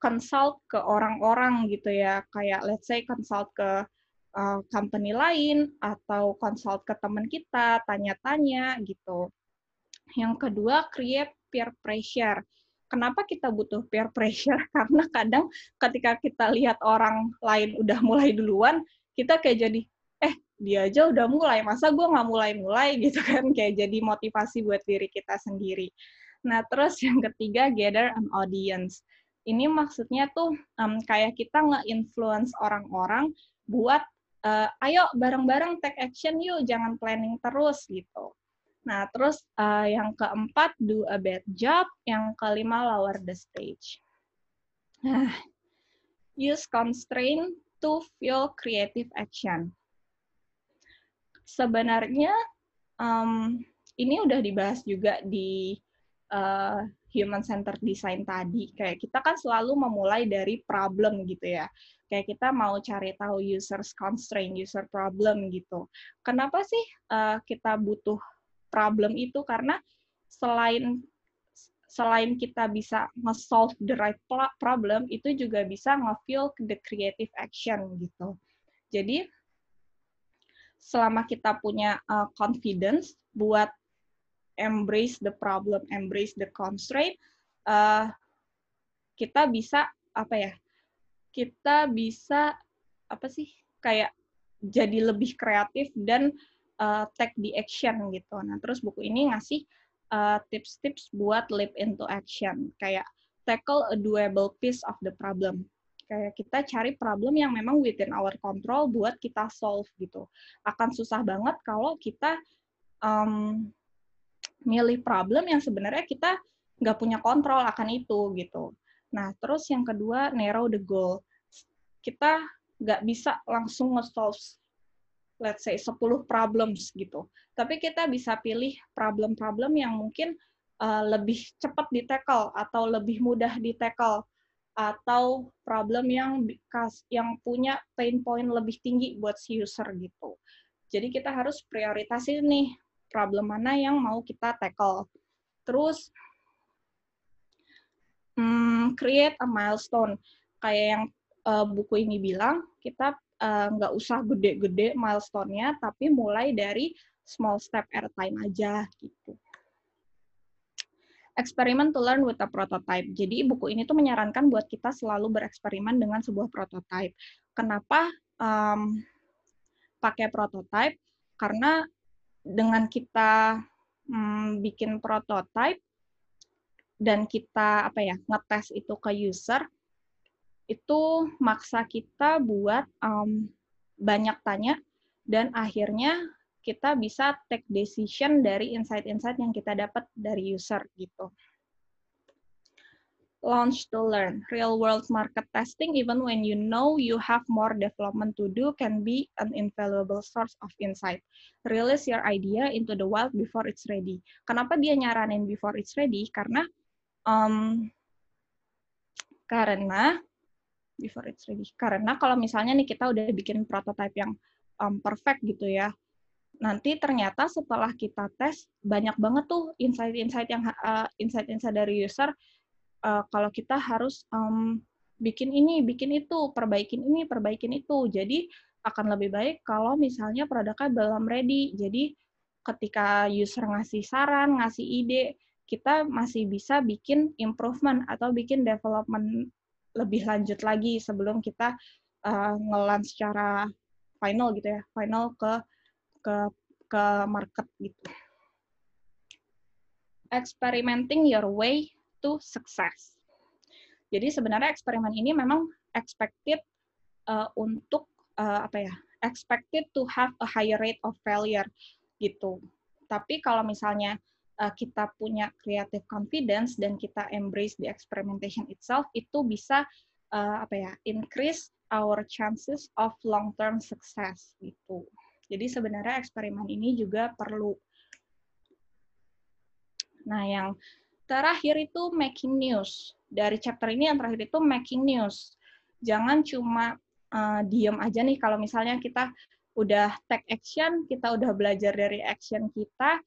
consult ke orang-orang gitu ya. Kayak let's say consult ke uh, company lain atau consult ke teman kita, tanya-tanya gitu. Yang kedua, create peer pressure. Kenapa kita butuh peer pressure? (laughs) Karena kadang ketika kita lihat orang lain udah mulai duluan, kita kayak jadi, dia aja udah mulai. Masa gue nggak mulai-mulai gitu kan? Kayak jadi motivasi buat diri kita sendiri. Nah terus yang ketiga gather an audience. Ini maksudnya tuh um, kayak kita nge-influence orang-orang buat uh, ayo bareng-bareng take action yuk jangan planning terus gitu. Nah terus uh, yang keempat do a bad job. Yang kelima lower the stage. (sighs) Use constraint to fuel creative action sebenarnya um, ini udah dibahas juga di uh, human centered design tadi. Kayak kita kan selalu memulai dari problem gitu ya. Kayak kita mau cari tahu users constraint, user problem gitu. Kenapa sih uh, kita butuh problem itu? Karena selain selain kita bisa nge-solve the right problem, itu juga bisa nge-fuel the creative action gitu. Jadi selama kita punya uh, confidence buat embrace the problem, embrace the constraint, uh, kita bisa apa ya? Kita bisa apa sih? Kayak jadi lebih kreatif dan uh, take the action gitu. Nah, terus buku ini ngasih tips-tips uh, buat leap into action, kayak tackle a doable piece of the problem kayak kita cari problem yang memang within our control buat kita solve gitu. Akan susah banget kalau kita um, milih problem yang sebenarnya kita nggak punya kontrol akan itu gitu. Nah, terus yang kedua narrow the goal. kita nggak bisa langsung nge-solve let's say 10 problems gitu. Tapi kita bisa pilih problem-problem yang mungkin uh, lebih cepat di atau lebih mudah di atau problem yang yang punya pain point lebih tinggi buat si user gitu. Jadi kita harus prioritasin nih problem mana yang mau kita tackle. Terus hmm, create a milestone kayak yang uh, buku ini bilang kita uh, nggak usah gede-gede milestone-nya tapi mulai dari small step at a time aja gitu eksperimen to learn with a prototype. Jadi buku ini tuh menyarankan buat kita selalu bereksperimen dengan sebuah prototype. Kenapa um, pakai prototype karena dengan kita hmm, bikin prototype dan kita apa ya ngetes itu ke user itu maksa kita buat um, banyak tanya dan akhirnya kita bisa take decision dari insight-insight yang kita dapat dari user gitu launch to learn. Real world market testing, even when you know you have more development to do, can be an invaluable source of insight. Release your idea into the wild before it's ready. Kenapa dia nyaranin before it's ready? Karena um, karena before it's ready. Karena kalau misalnya nih kita udah bikin prototype yang um, perfect gitu ya, nanti ternyata setelah kita tes banyak banget tuh insight-insight yang uh, insight-insight dari user uh, kalau kita harus um, bikin ini, bikin itu, perbaikin ini, perbaikin itu. Jadi akan lebih baik kalau misalnya produknya belum ready. Jadi ketika user ngasih saran, ngasih ide, kita masih bisa bikin improvement atau bikin development lebih lanjut lagi sebelum kita uh, ngelan secara final gitu ya, final ke ke ke market gitu. Experimenting your way to success. Jadi sebenarnya eksperimen ini memang expected uh, untuk uh, apa ya? expected to have a higher rate of failure gitu. Tapi kalau misalnya uh, kita punya creative confidence dan kita embrace the experimentation itself itu bisa uh, apa ya? increase our chances of long term success gitu. Jadi sebenarnya eksperimen ini juga perlu. Nah, yang Terakhir itu making news. Dari chapter ini yang terakhir itu making news. Jangan cuma uh, diem aja nih kalau misalnya kita udah take action, kita udah belajar dari action kita,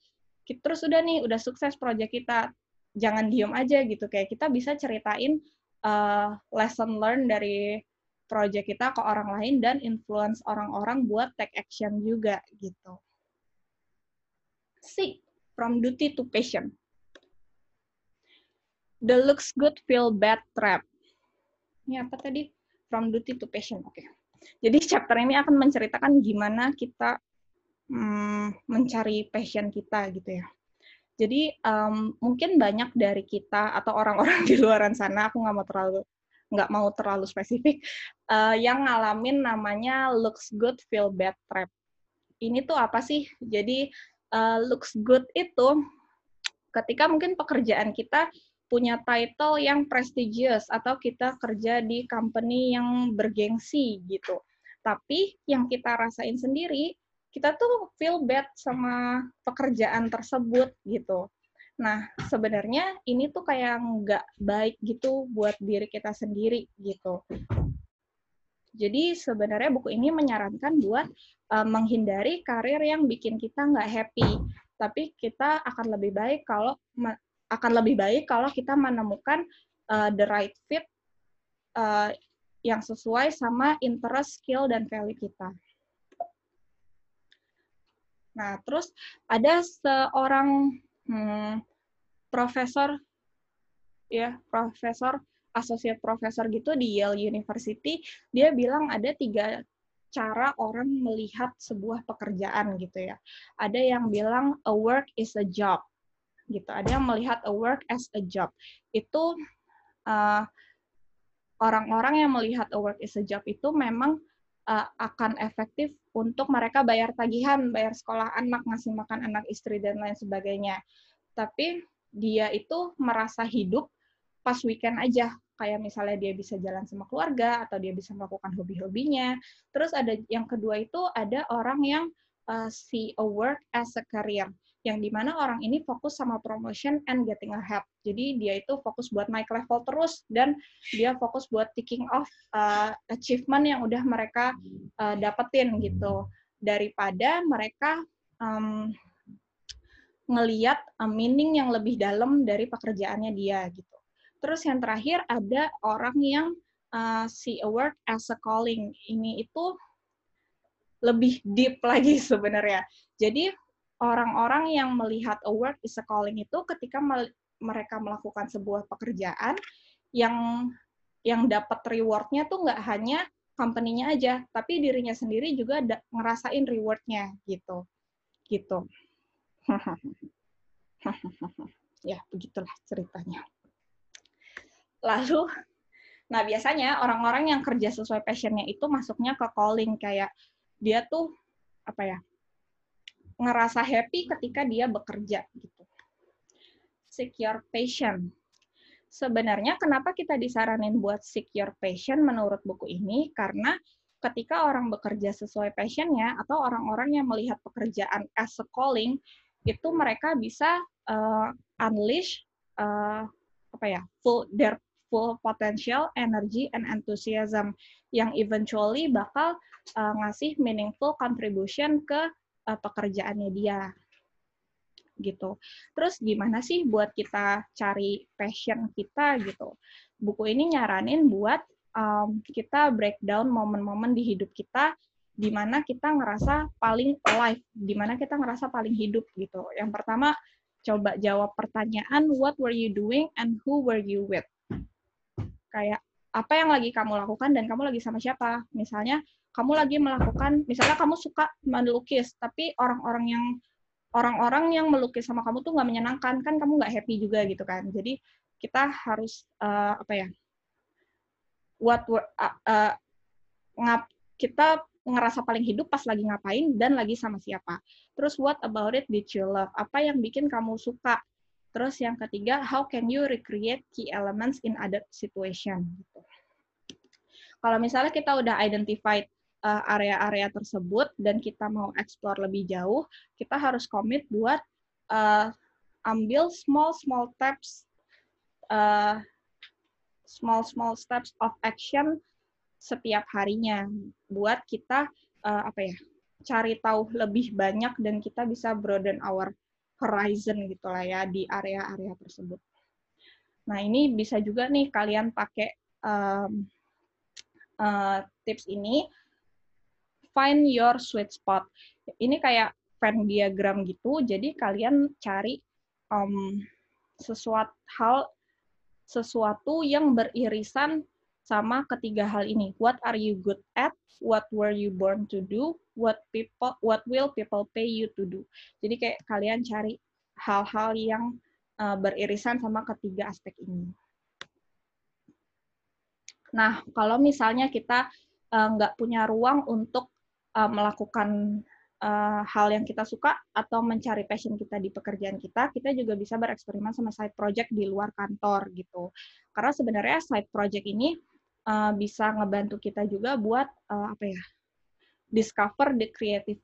kita terus udah nih, udah sukses project kita. Jangan diem aja gitu. Kayak kita bisa ceritain uh, lesson learn dari project kita ke orang lain dan influence orang-orang buat take action juga gitu. See, from duty to passion. The looks good, feel bad trap. Ini apa tadi? From duty to passion. Oke. Okay. Jadi chapter ini akan menceritakan gimana kita hmm, mencari passion kita gitu ya. Jadi um, mungkin banyak dari kita atau orang-orang (laughs) di luaran sana, aku nggak mau terlalu nggak mau terlalu spesifik, uh, yang ngalamin namanya looks good, feel bad trap. Ini tuh apa sih? Jadi uh, looks good itu ketika mungkin pekerjaan kita punya title yang prestigious atau kita kerja di company yang bergengsi gitu. Tapi yang kita rasain sendiri, kita tuh feel bad sama pekerjaan tersebut gitu. Nah, sebenarnya ini tuh kayak nggak baik gitu buat diri kita sendiri gitu. Jadi sebenarnya buku ini menyarankan buat uh, menghindari karir yang bikin kita nggak happy. Tapi kita akan lebih baik kalau akan lebih baik kalau kita menemukan uh, the right fit uh, yang sesuai sama interest, skill, dan value kita. Nah, terus ada seorang hmm, profesor, ya, profesor, associate profesor gitu di Yale University, dia bilang ada tiga cara orang melihat sebuah pekerjaan gitu ya. Ada yang bilang a work is a job gitu. Ada yang melihat a work as a job. Itu orang uh, orang-orang yang melihat a work as a job itu memang uh, akan efektif untuk mereka bayar tagihan, bayar sekolah anak, ngasih makan anak istri dan lain sebagainya. Tapi dia itu merasa hidup pas weekend aja. kayak misalnya dia bisa jalan sama keluarga atau dia bisa melakukan hobi-hobinya. Terus ada yang kedua itu ada orang yang uh, see a work as a career yang di mana orang ini fokus sama promotion and getting ahead. Jadi dia itu fokus buat naik level terus dan dia fokus buat ticking off uh, achievement yang udah mereka uh, dapetin gitu daripada mereka um, ngeliat uh, meaning yang lebih dalam dari pekerjaannya dia gitu. Terus yang terakhir ada orang yang uh, see a work as a calling. Ini itu lebih deep lagi (laughs) sebenarnya. Jadi orang-orang yang melihat a work is a calling itu ketika mereka melakukan sebuah pekerjaan yang yang dapat rewardnya tuh nggak hanya company-nya aja, tapi dirinya sendiri juga ngerasain rewardnya gitu, gitu. (laughs) ya begitulah ceritanya. Lalu, nah biasanya orang-orang yang kerja sesuai passionnya itu masuknya ke calling kayak dia tuh apa ya ngerasa happy ketika dia bekerja gitu. Secure passion. Sebenarnya kenapa kita disaranin buat secure passion menurut buku ini? Karena ketika orang bekerja sesuai passionnya atau orang-orang yang melihat pekerjaan as a calling, itu mereka bisa uh, unleash uh, apa ya full their full potential, energy, and enthusiasm yang eventually bakal uh, ngasih meaningful contribution ke uh, pekerjaannya dia gitu. Terus gimana sih buat kita cari passion kita gitu? Buku ini nyaranin buat um, kita breakdown momen-momen di hidup kita di mana kita ngerasa paling alive, di mana kita ngerasa paling hidup gitu. Yang pertama, coba jawab pertanyaan what were you doing and who were you with? Kayak apa yang lagi kamu lakukan dan kamu lagi sama siapa? Misalnya kamu lagi melakukan misalnya kamu suka melukis tapi orang-orang yang orang-orang yang melukis sama kamu tuh nggak menyenangkan kan kamu nggak happy juga gitu kan. Jadi kita harus uh, apa ya what uh, uh, ngap kita ngerasa paling hidup pas lagi ngapain dan lagi sama siapa. Terus what about it did you love? Apa yang bikin kamu suka? Terus yang ketiga how can you recreate key elements in other situation? Gitu. Kalau misalnya kita udah identified Eh, area-area tersebut dan kita mau explore lebih jauh, kita harus komit buat uh, ambil small small steps uh, small small steps of action setiap harinya buat kita uh, apa ya cari tahu lebih banyak dan kita bisa broaden our horizon gitulah ya di area-area tersebut. Nah ini bisa juga nih kalian pakai um, uh, tips ini find your sweet spot. Ini kayak Venn diagram gitu, jadi kalian cari um, sesuatu hal sesuatu yang beririsan sama ketiga hal ini. What are you good at? What were you born to do? What people what will people pay you to do? Jadi kayak kalian cari hal-hal yang uh, beririsan sama ketiga aspek ini. Nah, kalau misalnya kita uh, nggak punya ruang untuk uh, melakukan uh, hal yang kita suka atau mencari passion kita di pekerjaan kita, kita juga bisa bereksperimen sama side project di luar kantor gitu. Karena sebenarnya side project ini uh, bisa ngebantu kita juga buat uh, apa ya? discover the creative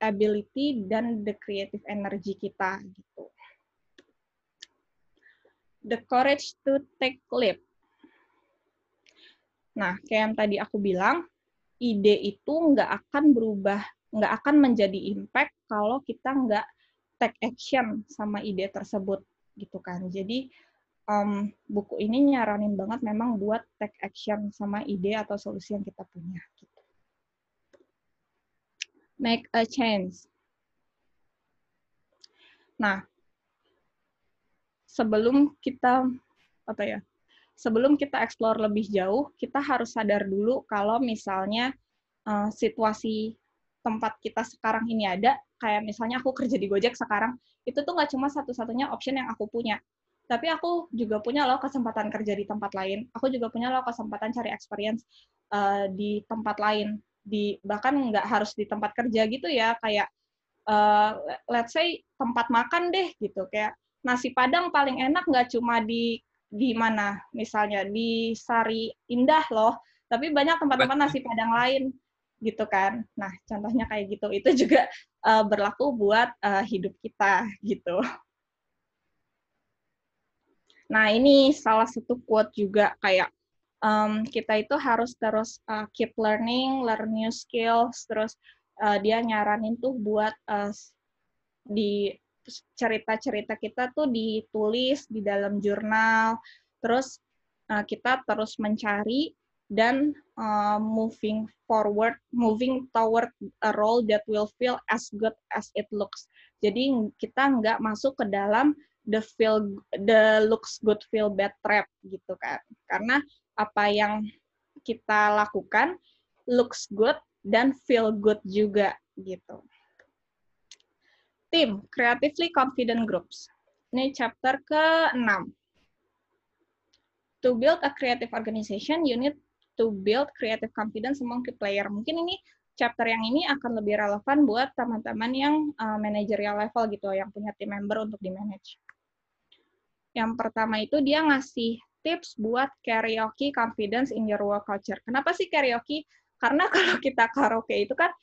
ability dan the creative energy kita gitu. The courage to take leap. Nah, kayak yang tadi aku bilang, ide itu nggak akan berubah, nggak akan menjadi impact kalau kita nggak take action sama ide tersebut gitu kan. Jadi um, buku ini nyaranin banget memang buat take action sama ide atau solusi yang kita punya. Gitu. Make a change. Nah, sebelum kita apa ya sebelum kita explore lebih jauh, kita harus sadar dulu kalau misalnya uh, situasi tempat kita sekarang ini ada, kayak misalnya aku (laughs) kerja di Gojek sekarang, itu tuh nggak cuma satu-satunya option yang aku punya. Tapi aku juga punya loh kesempatan kerja di tempat lain. Aku juga punya loh kesempatan cari experience uh, di tempat lain. Di bahkan nggak harus di tempat kerja gitu ya, kayak uh, let's say tempat makan deh gitu. Kayak nasi padang paling enak nggak cuma di di mana? Misalnya di Sari Indah loh tapi banyak tempat-tempat nasi padang lain gitu kan. Nah contohnya kayak gitu. Itu juga uh, berlaku buat uh, hidup kita gitu. Nah ini salah satu quote juga kayak um, kita itu harus terus uh, keep learning learn new skills terus uh, dia nyaranin tuh buat uh, di cerita-cerita kita tuh ditulis di dalam jurnal, terus uh, kita terus mencari dan uh, moving forward, moving toward a role that will feel as good as it looks. Jadi kita nggak masuk ke dalam the feel the looks good feel bad trap gitu kan. Karena apa yang kita lakukan looks good dan feel good juga gitu. Tim, Creatively Confident Groups. Ini chapter ke-6. To build a creative organization, you need to build creative confidence among key player. Mungkin ini chapter yang ini akan lebih relevan buat teman-teman yang uh, managerial level gitu, yang punya tim member untuk di-manage. Yang pertama itu dia ngasih tips buat karaoke confidence in your work culture. Kenapa sih karaoke? Karena (laughs) kalau kita karaoke itu kan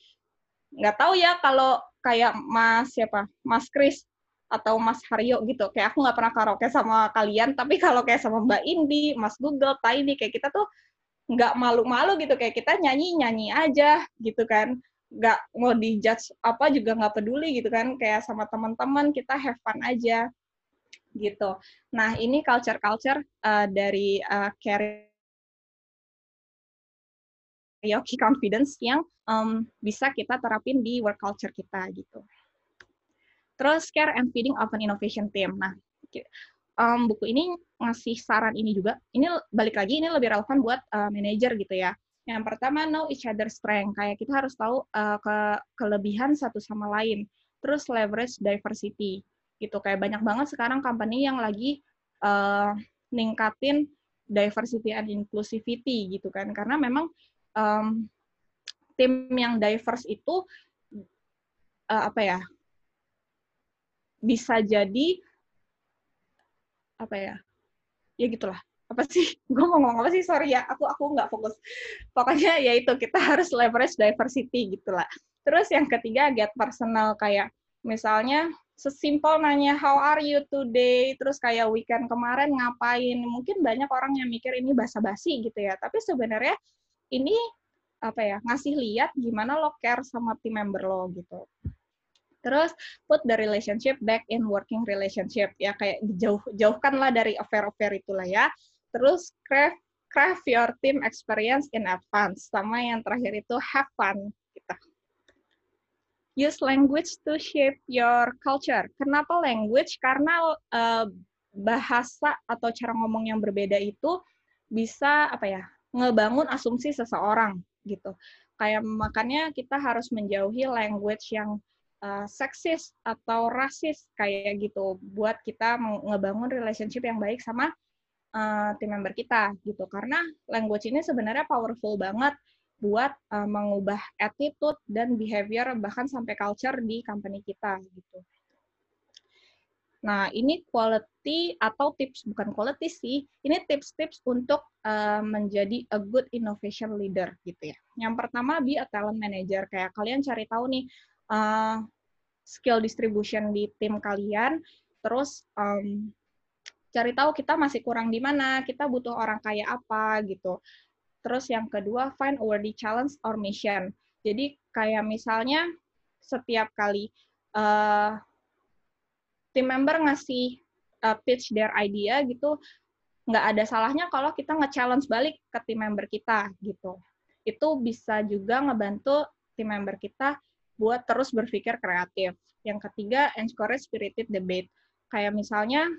nggak tahu ya kalau kayak Mas siapa? Mas Kris atau Mas Haryo gitu. Kayak aku nggak pernah karaoke sama kalian tapi kalau kayak sama Mbak Indi Mas Google Tiny kayak kita tuh nggak malu-malu gitu. Kayak kita nyanyi nyanyi aja gitu kan. Nggak mau dijudge apa juga nggak peduli gitu kan. Kayak sama teman-teman kita have fun aja gitu. Nah ini culture culture uh, dari uh, karaoke confidence yang um, bisa kita terapin di work culture kita gitu. Terus care and feeding of an innovation team. Nah, um, buku ini ngasih saran ini juga. Ini balik lagi ini lebih relevan buat uh, manager gitu ya. Yang pertama know each other strength. Kayak kita harus tahu uh, ke kelebihan satu sama lain. Terus leverage diversity. Gitu kayak banyak banget sekarang company yang lagi uh, ningkatin diversity and inclusivity gitu kan. Karena memang um, tim yang diverse itu uh, apa ya bisa jadi apa ya ya gitulah. Apa sih? (laughs) Gue mau ngomong apa sih? Sorry ya aku aku nggak fokus. Pokoknya ya itu kita harus leverage diversity gitulah. Terus yang ketiga get personal. Kayak misalnya sesimpel nanya how are you today? Terus kayak weekend kemarin ngapain? Mungkin banyak orang yang mikir ini basa-basi gitu ya. Tapi sebenarnya ini apa ya ngasih lihat gimana lo care sama team member lo gitu. Terus put the relationship back in working relationship ya kayak jauh jauhkanlah dari affair-affair itulah ya. Terus craft craft your team experience in advance sama yang terakhir itu have fun gitu. Use language to shape your culture. Kenapa language? Karena uh, bahasa atau cara ngomong yang berbeda itu bisa apa ya ngebangun asumsi seseorang gitu. Kayak makanya kita harus menjauhi language yang uh, seksis atau rasis kayak gitu buat kita ngebangun relationship yang baik sama uh, tim member kita gitu. Karena language ini sebenarnya powerful banget buat uh, mengubah attitude dan behavior bahkan sampai culture di company kita gitu. Nah, ini quality atau tips, bukan quality sih, ini tips-tips untuk uh, menjadi a good innovation leader gitu ya. Yang pertama, be a talent manager. Kayak kalian cari tahu nih, uh, skill distribution di tim kalian, terus um, cari tahu kita masih kurang di mana, kita butuh orang kayak apa gitu. Terus yang kedua, find worthy challenge or mission. Jadi kayak misalnya setiap kali uh, tim member ngasih uh, pitch their idea gitu, nggak ada salahnya kalau kita nge-challenge balik ke tim member kita gitu. Itu bisa juga ngebantu tim member kita buat terus berpikir kreatif. Yang ketiga, encourage spirited debate. Kayak misalnya,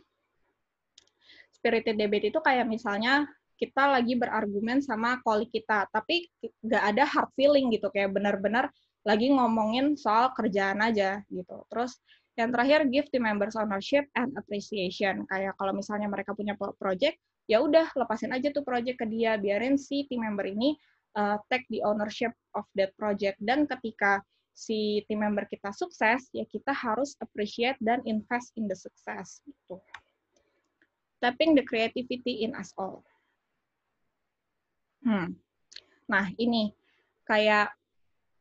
spirited debate itu kayak misalnya kita lagi berargumen sama kolik kita, tapi nggak ada hard feeling gitu, kayak benar-benar lagi ngomongin soal kerjaan aja gitu. Terus yang terakhir, give team members ownership and appreciation. Kayak kalau misalnya mereka punya project, ya udah lepasin aja tuh project ke dia, biarin si team member ini uh, take the ownership of that project. Dan ketika si team member kita sukses, ya kita harus appreciate dan invest in the success. Gitu. tapping the creativity in us all. Hmm. Nah, ini kayak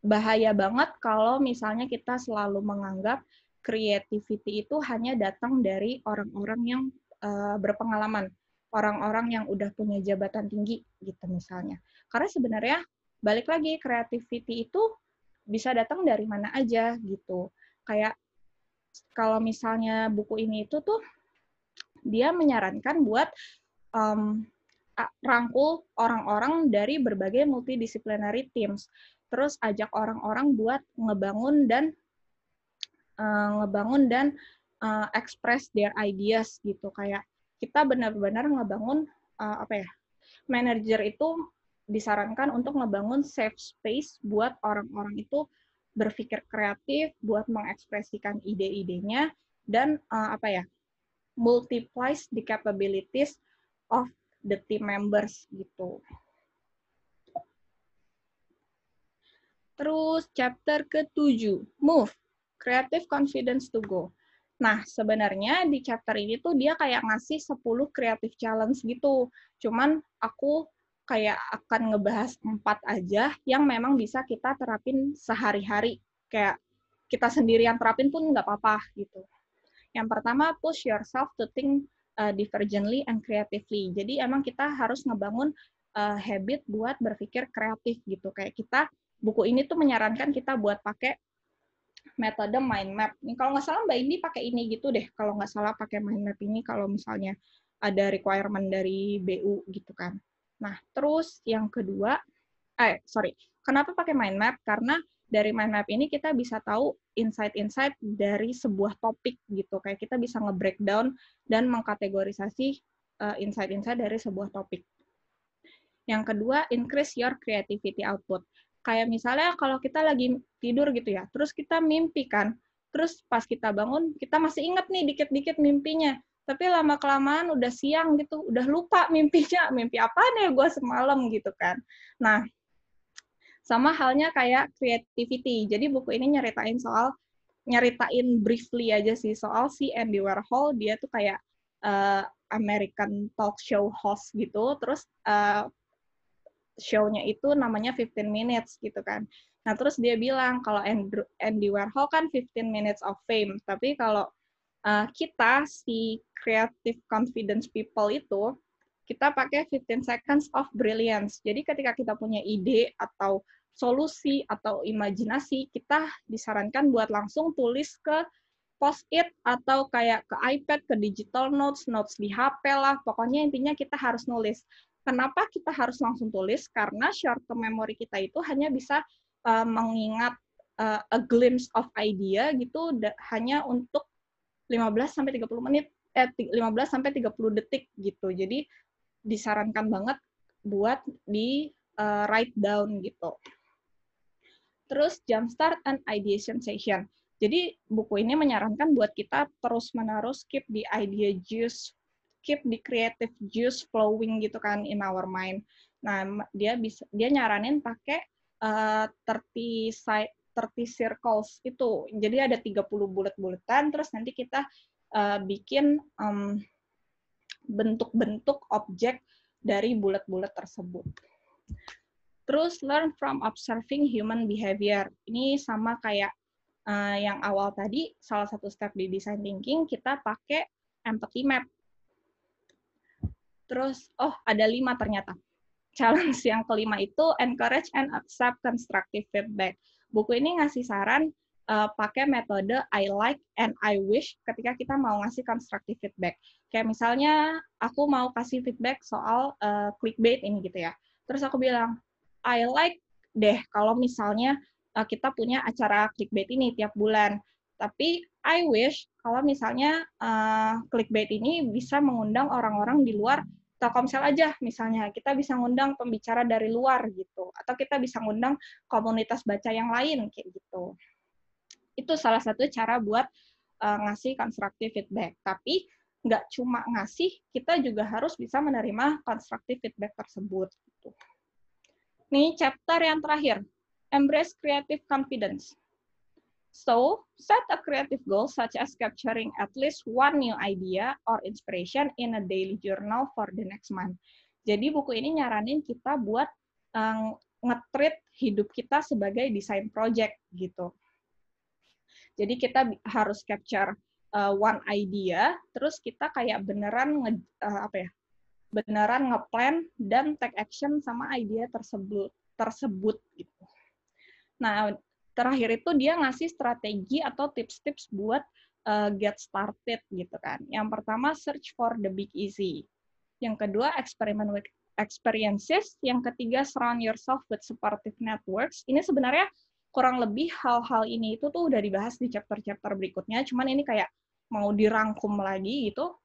bahaya banget kalau misalnya kita selalu menganggap creativity itu hanya datang dari orang-orang yang uh, berpengalaman, orang-orang yang udah punya jabatan tinggi gitu misalnya. Karena sebenarnya balik lagi creativity itu bisa datang dari mana aja gitu. Kayak kalau misalnya buku ini itu tuh dia menyarankan buat um, rangkul orang-orang dari berbagai multidisciplinary teams. Terus ajak orang-orang buat ngebangun dan uh, ngebangun dan uh, express their ideas gitu. Kayak kita benar-benar ngebangun uh, apa ya? Manager itu disarankan untuk ngebangun safe space buat orang-orang itu berpikir kreatif, buat mengekspresikan ide-idenya dan uh, apa ya? multiplies the capabilities of the team members gitu. Terus chapter ke-7, move, creative confidence to go. Nah, sebenarnya di chapter ini tuh dia kayak ngasih 10 creative challenge gitu. Cuman aku kayak akan ngebahas empat aja yang memang bisa kita terapin sehari-hari. Kayak kita sendiri yang terapin pun nggak apa-apa gitu. Yang pertama, push yourself to think uh, divergently and creatively. Jadi emang kita harus ngebangun uh, habit buat berpikir kreatif gitu. Kayak kita buku ini tuh menyarankan kita buat pakai metode mind map. Ini kalau nggak salah Mbak Indi pakai ini gitu deh. Kalau nggak salah pakai mind map ini kalau misalnya ada requirement dari BU gitu kan. Nah, terus yang kedua, eh sorry, kenapa pakai mind map? Karena dari mind map ini kita bisa tahu insight-insight dari sebuah topik gitu. Kayak kita bisa nge-breakdown dan mengkategorisasi uh, insight-insight dari sebuah topik. Yang kedua, increase your creativity output. Kayak misalnya kalau kita lagi tidur gitu ya, terus kita mimpi kan, terus pas kita bangun, kita masih inget nih dikit-dikit mimpinya. Tapi lama-kelamaan udah siang gitu, udah lupa (laughs) mimpinya, mimpi apa nih gue semalam gitu kan. Nah, sama halnya kayak creativity. Jadi buku ini nyeritain soal nyeritain briefly aja sih soal si Andy Warhol dia tuh kayak uh, American talk show host gitu. Terus uh, show-nya itu namanya 15 minutes gitu kan. Nah, terus dia bilang kalau Andy Warhol kan 15 minutes of fame, tapi kalau uh, kita si creative confidence people itu kita pakai 15 seconds of brilliance. Jadi ketika kita punya ide atau solusi atau imajinasi, kita disarankan buat langsung tulis ke post-it atau kayak ke iPad, ke digital notes, notes di HP lah. Pokoknya intinya kita harus nulis. Kenapa kita harus langsung tulis? Karena short term memory kita itu hanya bisa uh, mengingat uh, a glimpse of idea gitu hanya untuk 15 sampai 30 menit eh 15 sampai 30 detik gitu. Jadi disarankan banget buat di uh, write down gitu. Terus jumpstart and ideation session. Jadi buku ini menyarankan buat kita terus-menerus keep the idea juice, keep the creative juice flowing gitu kan in our mind. Nah, dia bisa dia nyaranin pakai uh, 30 side 30 circles itu. Jadi ada 30 bulat-bulatan terus nanti kita uh, bikin um, bentuk-bentuk objek dari bulat-bulat tersebut. Terus learn from observing human behavior. Ini sama kayak uh, yang awal tadi, salah satu step di design thinking, kita pakai empathy map. Terus, oh ada lima ternyata. Challenge yang kelima itu encourage and accept constructive feedback. Buku ini ngasih saran uh, pakai metode I like and I wish ketika kita mau ngasih constructive feedback. Kayak misalnya aku mau kasih feedback soal uh, clickbait ini gitu ya. Terus aku bilang, I like deh kalau misalnya uh, kita punya acara clickbait ini tiap bulan. Tapi I wish kalau misalnya uh, clickbait ini bisa mengundang orang-orang di luar Telkomsel aja misalnya kita bisa ngundang pembicara dari luar gitu atau kita bisa ngundang komunitas baca yang lain kayak gitu. Itu salah satu cara buat uh, ngasih constructive feedback. Tapi nggak cuma ngasih, kita juga harus bisa menerima constructive feedback tersebut gitu. Nih chapter yang terakhir, embrace creative confidence. So, set a creative goal such as capturing at least one new idea or inspiration in a daily journal for the next month. Jadi buku ini nyaranin kita buat um, nge-treat hidup kita sebagai desain project gitu. Jadi kita harus capture uh, one idea, terus kita kayak beneran nge, uh, apa ya? Beneran ngeplan dan take action sama idea tersebut tersebut gitu. Nah, terakhir itu dia ngasih strategi atau tips-tips buat uh, get started gitu kan. Yang pertama search for the big easy. Yang kedua experiment with experiences. Yang ketiga surround yourself with supportive networks. Ini sebenarnya kurang lebih hal-hal ini itu tuh udah dibahas di chapter-chapter berikutnya. Cuman ini kayak mau dirangkum lagi gitu.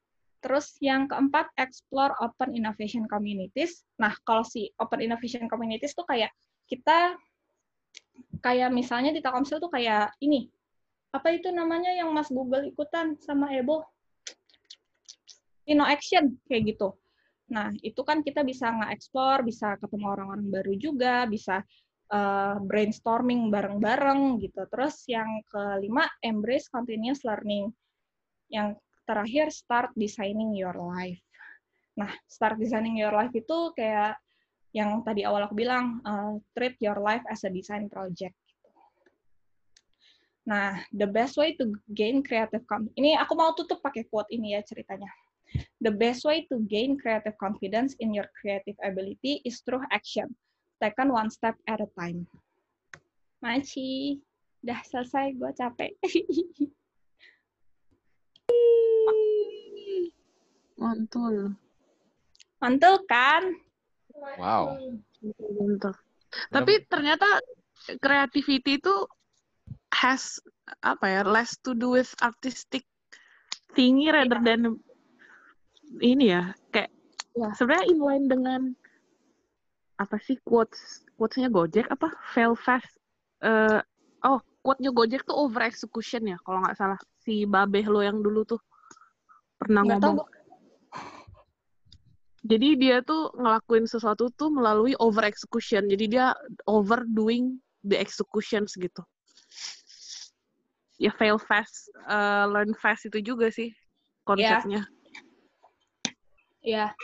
Terus yang keempat, explore open innovation communities. Nah, kalau si open innovation communities tuh kayak kita kayak misalnya di Telkomsel tuh kayak ini apa itu namanya yang Mas Google ikutan sama Ebo Inno Action kayak gitu. Nah, itu kan kita bisa nge-explore, bisa ketemu orang-orang baru juga, bisa uh, brainstorming bareng-bareng gitu. Terus yang kelima, embrace continuous learning. Yang terakhir, start designing your life. Nah, start designing your life itu kayak yang tadi awal aku bilang uh, treat your life as a design project. Nah, the best way to gain creative confidence. Ini aku mau tutup pakai quote ini ya ceritanya. The best way to gain creative confidence in your creative ability is through action. Taken one step at a time. Maci, udah selesai, gue capek. Mantul. Mantul kan? Wow. Bentar. Tapi ternyata creativity itu has apa ya less to do with artistic thingy rather Iya. than ini ya kayak Iya. sebenarnya inline dengan apa sih quotes quotesnya Gojek apa fail fast eh oh quote-nya Gojek tuh over execution ya kalau nggak salah si Babeh lo yang dulu tuh pernah tahu ngomong jadi dia tuh ngelakuin sesuatu tuh melalui over execution. Jadi dia overdoing the executions gitu. Ya fail fast, uh, learn fast itu juga sih konsepnya. ya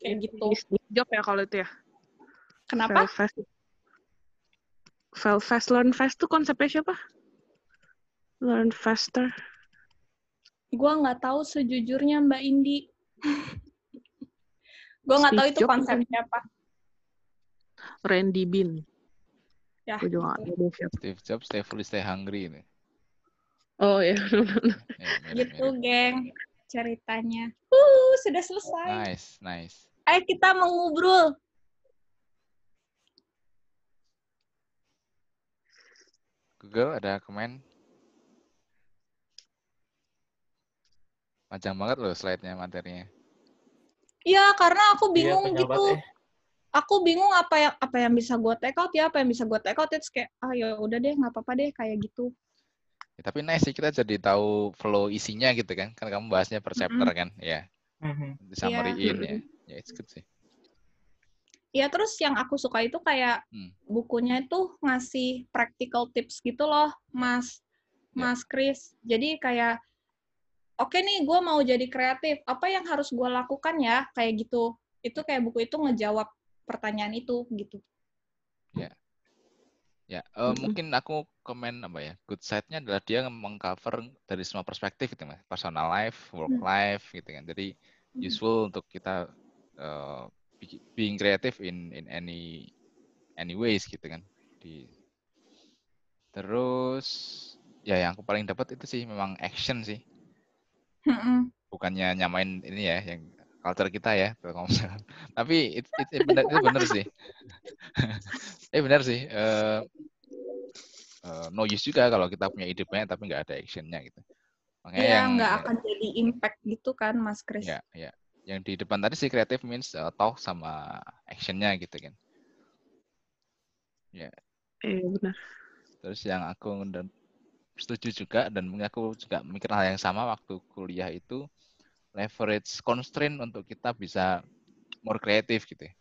kayak gitu. Steve Job ya kalau itu ya. Kenapa? Fail fast. Fail fast, learn fast tuh konsepnya siapa? Learn faster. Gua nggak tahu sejujurnya Mbak Indi. (laughs) Gue nggak tahu itu konsepnya apa. Randy Bean. Ya. Gue juga nggak tahu siapa. Steve Jobs, stay fully, stay hungry ini. Oh ya. Ya, Gitu, geng. Ceritanya. Uh, sudah selesai. Nice, nice. Ayo kita mengubrul. Google ada komen. Panjang banget loh slide-nya materinya. Iya, karena aku Iya, bingung pejabat, gitu. eh. Aku bingung apa yang apa yang bisa gue take out ya, apa yang bisa gue take out. Terus kayak, ah ya udah deh, nggak apa-apa deh kayak gitu. Ya, tapi nice sih kita jadi tahu flow isinya gitu kan. Kan kamu bahasnya per chapter kan. Ya, Mhm. di summary-in ya. Ya, it's good sih. Iya, terus yang aku suka itu kayak Hmm. bukunya itu ngasih practical tips gitu loh, Mas, Ya. Mas Chris. Jadi kayak, oke nih, gue mau jadi kreatif. Apa yang harus gue lakukan ya? Kayak gitu. Itu kayak buku itu ngejawab pertanyaan itu gitu. Ya, eh, Mm-mm. mungkin aku komen apa ya? Good side-nya adalah dia mengcover dari semua perspektif gitu, Mas. Personal life, work Hmm. life gitu kan. Jadi useful untuk kita eh, be- being creative in in any any ways gitu kan. Di Terus ya yang aku paling dapat itu sih memang action sih. Mm-mm. Bukannya nyamain ini ya yang culture kita ya, Telkomsel. (laughs) Tapi it, it, it benar, itu benar sih. (laughs) eh benar sih. eh eh, no use juga kalau kita punya ide banyak tapi nggak ada actionnya gitu. Makanya Iya, yang nggak akan jadi impact gitu kan, Mas Chris. ya ya yang di depan tadi sih creative means eh, talk sama actionnya gitu kan. Eh benar. Terus yang aku dan setuju juga dan aku juga mikir hal yang sama waktu kuliah itu leverage constraint untuk kita bisa more kreatif gitu. ya.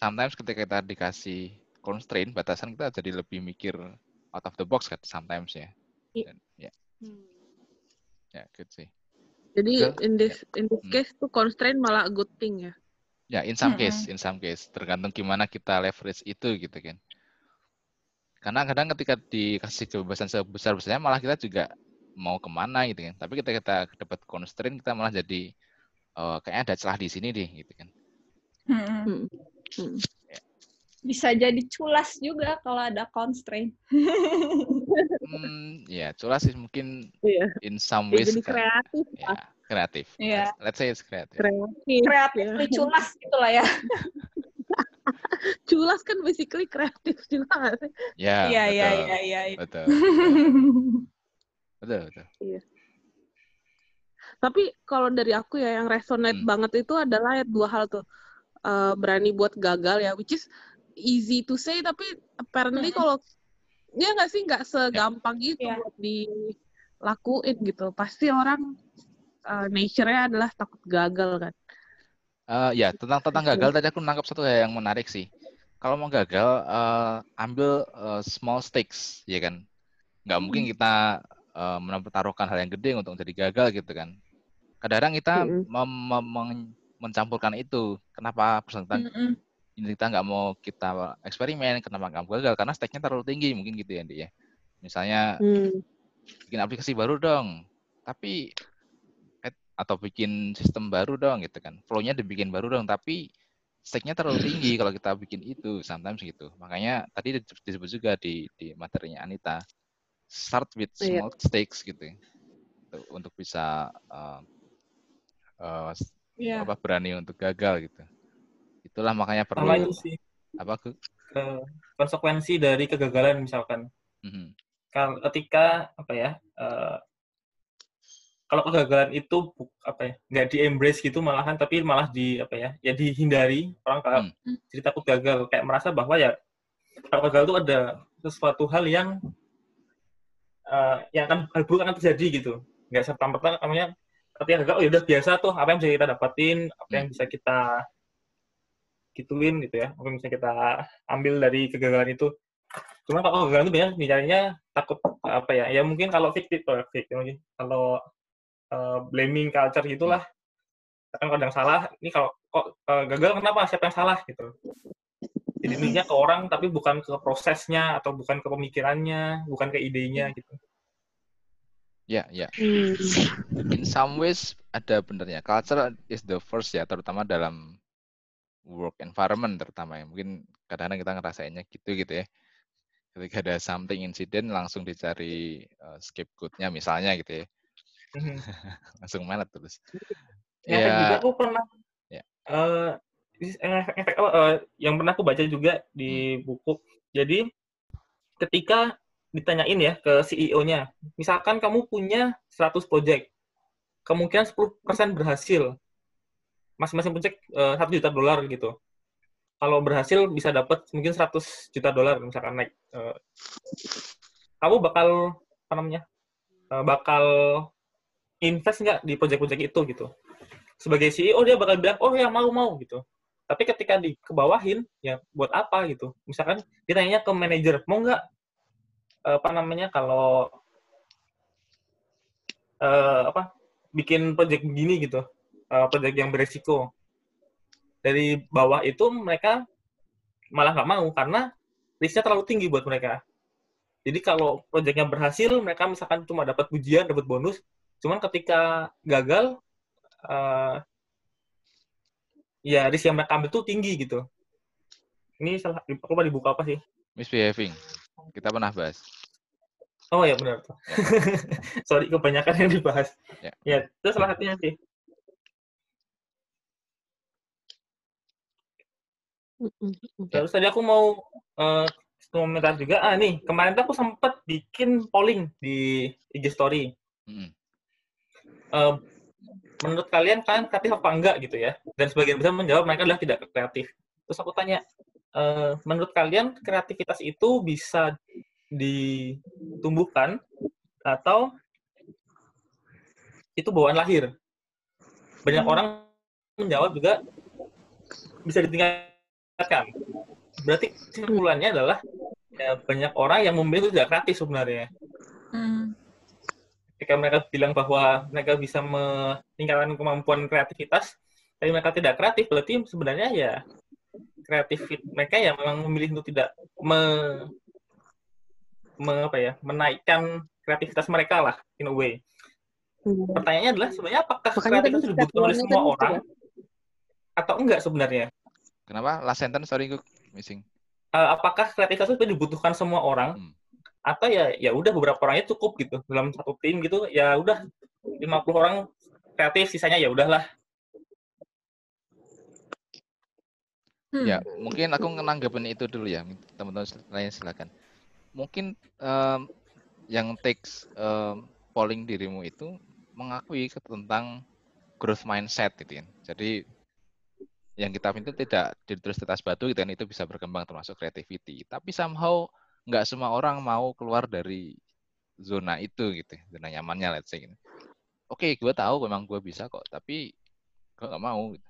Sometimes ketika kita dikasih constraint batasan kita jadi lebih mikir out of the box kan sometimes ya. Iya. Dan, ya, Hmm. ya good sih. Jadi Betul. in this in this Hmm. case tuh constraint malah a good thing ya. Ya, in some case, in some case, tergantung gimana kita leverage itu gitu kan. Karena kadang ketika dikasih kebebasan sebesar besarnya malah kita juga mau ke mana gitu kan. Tapi ketika kita dapat constraint kita malah jadi eh, kayaknya ada celah di sini deh gitu kan. Mm-mm. Hmm. Hmm. Bisa jadi culas juga kalau ada constraint. (laughs) Hmm, ya culas sih mungkin Iya. in some Ya, ways jadi kan, kreatif ya kreatif. Iya. Let's say it's kreatif. kreatif. Kreatif ya. culas gitu lah ya. (laughs) Culas kan basically kreatif juga sih? Ya, Iya, iya, betul. iya, iya. iya. Betul. (laughs) Betul, betul. Tapi kalau dari aku ya yang resonate Hmm. banget itu adalah ya dua hal tuh. Eh, berani buat gagal ya, which is easy to say tapi apparently Hmm. kalau ya nggak sih nggak segampang itu Iya. buat dilakuin gitu. Pasti orang eh, nature-nya adalah takut gagal kan. Eh, ya tentang tentang gagal tadi aku menangkap satu hal yang menarik sih. Kalau mau gagal, eh, ambil eh, small stakes, ya kan. Nggak mungkin kita eh, mempertaruhkan hal yang gede untuk jadi gagal gitu kan. Kadang-kadang kita Mm-mm. mem- mencampurkan itu. Kenapa persentan Mm-mm. ini kita nggak mau kita eksperimen, kenapa nggak gagal? Karena stake-nya terlalu tinggi mungkin gitu ya, Andi ya. Misalnya Hmm. bikin aplikasi baru dong, tapi atau bikin sistem baru dong gitu kan. Flow-nya dibikin baru dong, tapi stake-nya terlalu tinggi (clears throat) kalau kita bikin itu, sometimes gitu. Makanya tadi di- disebut juga di di materinya Anita, start with Iya. small stakes gitu. Tuh, untuk bisa uh, uh, Iya. apa berani untuk gagal gitu. Itulah makanya perlu sama itu sih apa ke eh, konsekuensi dari kegagalan misalkan Mhm. kalau ketika apa ya eh, kalau kegagalan itu apa ya nggak di embrace gitu malahan tapi malah di apa ya ya dihindari. Orang kayak Hmm. jadi takut gagal kayak merasa bahwa ya kalau gagal itu ada sesuatu hal yang eh, yang akan hal buruk akan terjadi gitu. Nggak serta merta namanya ketika gagal oh ya udah biasa tuh apa yang bisa kita dapatin apa yang bisa kita gituin gitu ya apa yang bisa kita ambil dari kegagalan itu. Cuma kalau kegagalan itu biasanya bicaranya takut apa ya ya mungkin kalau fiktif oh, fiktif mungkin kalau eh, blaming culture gitulah. Kan kadang salah ini kalau kok eh, gagal kenapa? Siapa yang salah? Gitu. Jadi intinya ke orang tapi bukan ke prosesnya atau bukan ke pemikirannya bukan ke idenya gitu. Ya ya. Hmm. in some ways ada benernya culture is the first ya terutama dalam work environment terutama ya. Mungkin kadang-kadang kita ngerasainnya gitu gitu ya. Ketika ada something incident langsung dicari uh, scapegoat-nya misalnya gitu ya (laughs) langsung melet terus. Efek juga ya aku pernah Ya. efek, efek apa, eh, yang pernah aku baca juga di buku. Jadi ketika ditanyain ya ke CEO-nya misalkan kamu punya 100 project kemungkinan 10% berhasil. Masing-masing project eh, 1 juta dolar gitu. Kalau berhasil bisa dapat mungkin 100 juta dolar misalkan naik eh, kamu bakal apa namanya bakal invest nggak di project-project itu gitu. Sebagai CEO dia bakal bilang oh ya mau mau gitu. Tapi ketika di kebawahin ya buat apa gitu. Misalkan dia tanya ke manajer mau nggak apa namanya kalau eh, apa bikin project begini gitu. Eh, project yang beresiko. Dari bawah itu mereka malah nggak mau karena risknya terlalu tinggi buat mereka. Jadi kalau projectnya berhasil mereka misalkan cuma dapat pujian dapat bonus cuman ketika gagal eh, ya risk yang mereka ambil tuh tinggi gitu. Ini salah, aku lupa di buku apa sih? misbehaving kita pernah bahas Oh ya benar tuh. (laughs) Sorry kebanyakan yang dibahas. Ya. Ya, itu salah satunya sih. Terus tadi aku mau eh, komentar juga. Ah nih, kemarin tuh aku sempat bikin polling di IG story. Mhm. Eh, menurut kalian kalian kreatif apa enggak gitu ya? Dan sebagian besar menjawab mereka adalah tidak kreatif. Terus aku tanya, eh, menurut kalian kreativitas itu bisa ditumbuhkan atau itu bawaan lahir? Banyak orang menjawab juga bisa ditingkatkan. Berarti kesimpulannya adalah ya banyak orang yang memilih itu tidak kreatif sebenarnya. Hmm. Ketika mereka bilang bahwa mereka bisa meningkatkan kemampuan kreativitas, tapi mereka tidak kreatif, berarti sebenarnya ya kreatif mereka yang memang memilih untuk tidak me, me apa ya menaikkan kreativitas mereka lah in a way. Hmm. Pertanyaannya adalah sebenarnya apakah Makanya kreativitas dibutuhkan oleh semua orang tadi atau enggak sebenarnya? Kenapa? Last sentence, sorry, gue missing. Eh, apakah kreativitas itu dibutuhkan semua orang Hmm. Atau ya ya udah beberapa orangnya cukup gitu dalam satu tim gitu ya udah 50 orang kreatif sisanya ya udahlah Hmm. Ya, mungkin aku nanggepin itu dulu ya, teman-teman lain silakan. Mungkin em, yang takes em, polling dirimu itu mengakui tentang growth mindset gitu kan. Jadi yang kita pintu tidak di atas batu gitu kan, itu bisa berkembang termasuk creativity. Tapi somehow nggak semua orang mau keluar dari zona itu gitu, zona nyamannya let's say gitu. Oke, gue tahu memang gue bisa kok, tapi gue nggak mau gitu.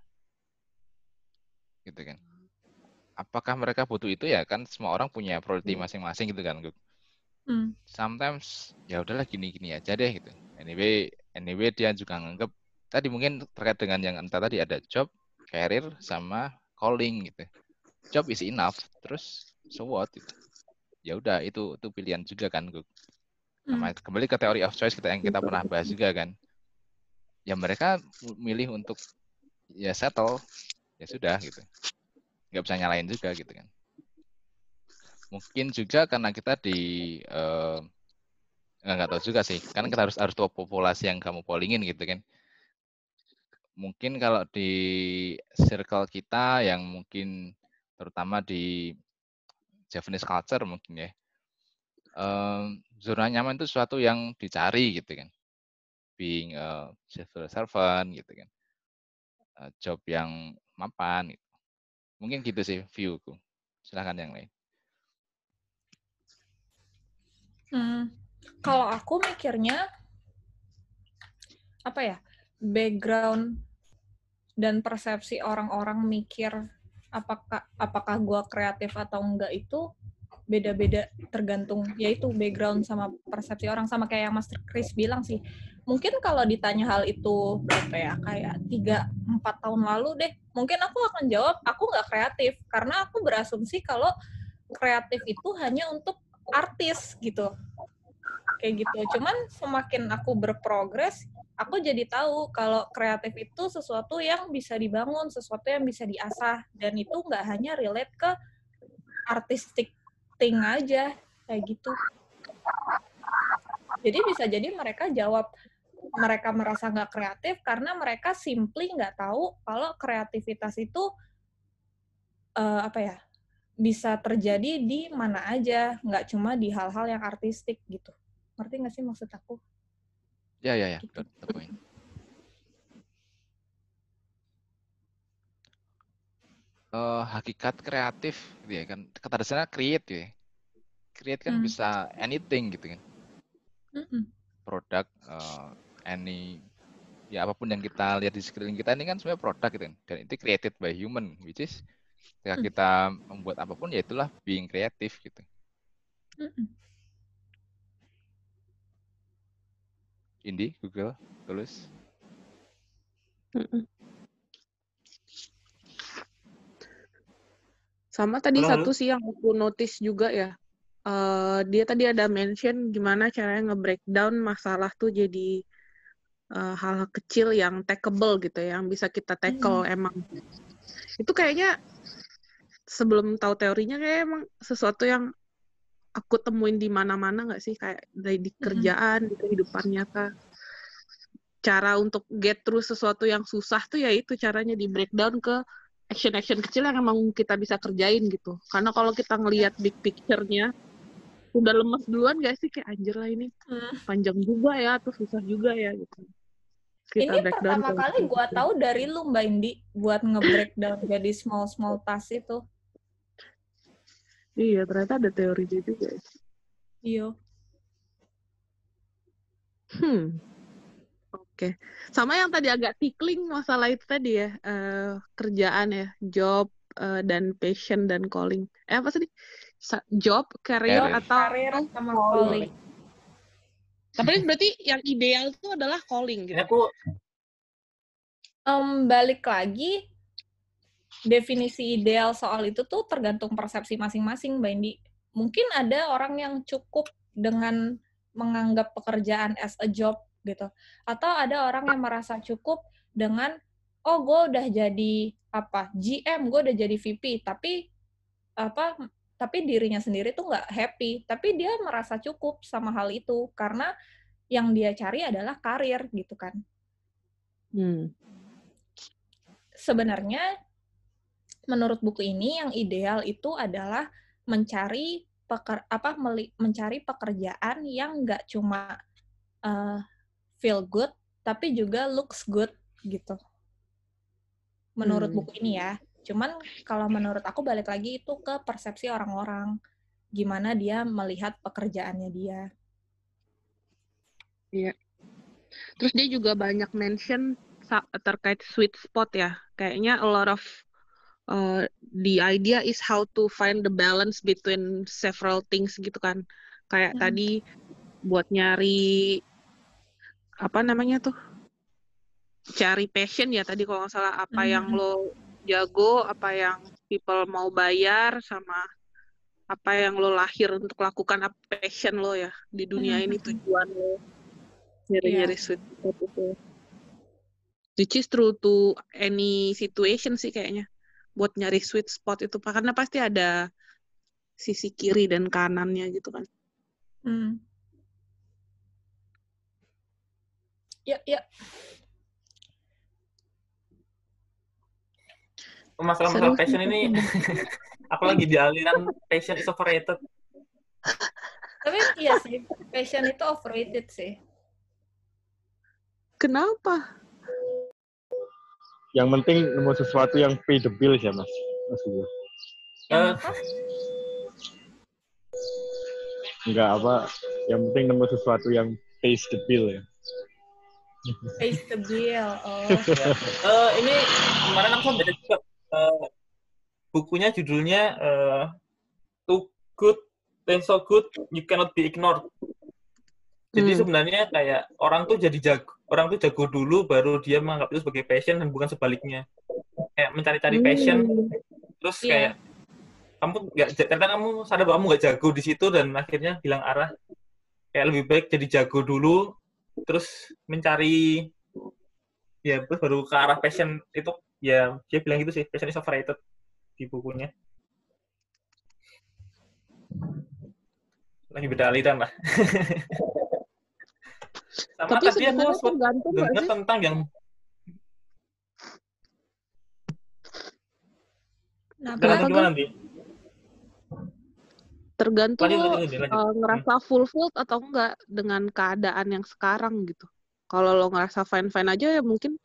Gitu kan apakah mereka butuh itu ya kan semua orang punya priority masing-masing gitu kan. Hmm. sometimes ya udahlah gini-gini aja deh gitu anyway anyway dia juga nganggap tadi mungkin terkait dengan yang entah tadi ada job career sama calling gitu job is enough terus so what gitu. Ya udah itu itu pilihan juga kan Guk. Hmm. Kembali ke teori of choice kita yang kita pernah bahas juga kan. Ya mereka milih untuk ya settle. Ya sudah gitu. Nggak bisa nyalain juga gitu kan. Mungkin juga karena kita di eh, nggak nggak tahu juga sih. Kan kita harus harus tahu populasi yang kamu pollingin gitu kan. Mungkin kalau di circle kita yang mungkin terutama di Japanese culture mungkin ya em, zona nyaman itu sesuatu yang dicari gitu kan being a civil servant gitu kan Eh, job yang mapan gitu. mungkin gitu sih viewku silahkan yang lain Hmm. Kalau aku mikirnya apa ya background dan persepsi orang-orang mikir apakah apakah gua kreatif atau enggak itu beda-beda tergantung yaitu background sama persepsi orang. Sama kayak yang Mas Chris bilang sih mungkin kalau ditanya hal itu berapa ya kayak tiga empat tahun lalu deh mungkin aku akan jawab aku nggak kreatif. Karena aku berasumsi kalau kreatif itu hanya untuk artis gitu. Kayak gitu. Cuman semakin aku berprogres aku jadi tahu kalau kreatif itu sesuatu yang bisa dibangun sesuatu yang bisa diasah dan itu nggak hanya relate ke artistic thing aja kayak gitu jadi bisa jadi mereka jawab mereka merasa nggak kreatif karena mereka simply nggak tahu kalau kreativitas itu eh, apa ya bisa terjadi di mana aja, nggak cuma di hal-hal yang artistik gitu. Ngerti nggak sih maksud aku? Ya ya ya Gitu. good, good point. Eh, hakikat kreatif gitu ya kan kata dasarnya create ya create kan Hmm. bisa anything gitu kan Mm-mm. produk eh, any ya apa pun yang kita lihat di sekeliling kita ini kan sebenarnya produk gitu kan dan itu created by human which is ketika Hmm. kita membuat apa pun ya itulah being kreatif gitu Mm-mm. Indi Google tulis. Sama tadi Halo, satu sih yang aku notice juga ya. Eh, dia tadi ada mention gimana caranya nge-breakdown masalah tuh jadi eh, hal kecil yang tackable gitu ya, yang bisa kita tackle emang. Itu kayaknya sebelum tahu teorinya kayak emang sesuatu yang aku temuin di mana-mana nggak sih kayak dari di kerjaan, di kehidupan nyata. Cara untuk get through sesuatu yang susah tuh ya itu caranya di breakdown ke action-action kecil yang emang kita bisa kerjain gitu. Karena kalau kita ngelihat big picture-nya udah lemes duluan gak sih kayak anjir lah ini Hmm. panjang juga ya atau susah juga ya gitu. Kita Ini breakdown pertama kali gua tahu dari lu Mbak Indi buat nge-breakdown (laughs) jadi small small task itu. Iya, ternyata ada teorinya juga. Iya. Hmm. Oke. Sama yang tadi agak tickling masalah itu tadi ya, eh, kerjaan ya, job eh, dan passion dan calling. Eh apa sih? Job, career, Career. atau Karir sama calling. calling. Tapi berarti yang ideal itu adalah calling gitu. aku Em, balik lagi, definisi ideal soal itu tuh tergantung persepsi masing-masing, Mbak Indi. Mungkin ada orang yang cukup dengan menganggap pekerjaan as a job gitu. Atau ada orang yang merasa cukup dengan, oh gue udah jadi apa GM, gue udah jadi VP, tapi apa tapi dirinya sendiri tuh nggak happy, tapi dia merasa cukup sama hal itu karena yang dia cari adalah karir gitu kan. Hmm. sebenarnya menurut buku ini yang ideal itu adalah mencari peker, apa meli- mencari pekerjaan yang nggak cuma uh, feel good tapi juga looks good gitu. Menurut Hmm. buku ini ya. Cuman kalau menurut aku balik lagi itu ke persepsi orang-orang gimana dia melihat pekerjaannya dia. Terus dia juga banyak mention terkait sweet spot ya. Kayaknya a lot of uh, the idea is how to find the balance between several things gitu kan. Kayak Hmm. tadi buat nyari apa namanya tuh? Cari passion ya tadi kalau nggak salah apa yang Mhm. lo jago, apa yang people mau bayar sama apa yang lo lahir untuk lakukan apa passion lo ya di dunia ini Mhm. tujuan lo nyari-nyari sweet spot itu which is true to any situation sih kayaknya buat nyari sweet spot itu karena pasti ada sisi kiri dan kanannya gitu kan Hmm. Ya, ya. masalah-masalah Seru sih passion ini (laughs) aku lagi di aliran passion is overrated. Tapi iya sih, passion itu overrated sih. kenapa Yang penting nemu sesuatu yang pay the bill ya mas. Mas Hugo. Eh? Enggak apa. Yang penting nemu sesuatu yang pays the bill ya. Face the bill. Oh. (laughs) Eh, ini kemarin aku baca juga eh, bukunya judulnya eh, Too Good, Then So Good, You Cannot Be Ignored. Jadi Hmm. sebenarnya kayak orang tuh jadi jago, orang tuh jago dulu baru dia menganggap itu sebagai passion dan bukan sebaliknya. Kayak mencari-cari passion, terus Iya. kayak kamu nggak ternyata kamu sadar bahwa kamu nggak jago di situ dan akhirnya bilang arah. Kayak lebih baik jadi jago dulu, terus mencari ya terus baru ke arah passion itu. Ya dia bilang gitu sih passion is overrated di bukunya. Lagi beda aliran lah (laughs) sama tapi tadi aku dengar sih? tentang yang Nah, tergantung gimana nanti tergantung lanjut lanjut lanjut, uh, ngerasa fulfilled atau enggak dengan keadaan yang sekarang gitu. Kalau lo ngerasa fine fine aja ya mungkin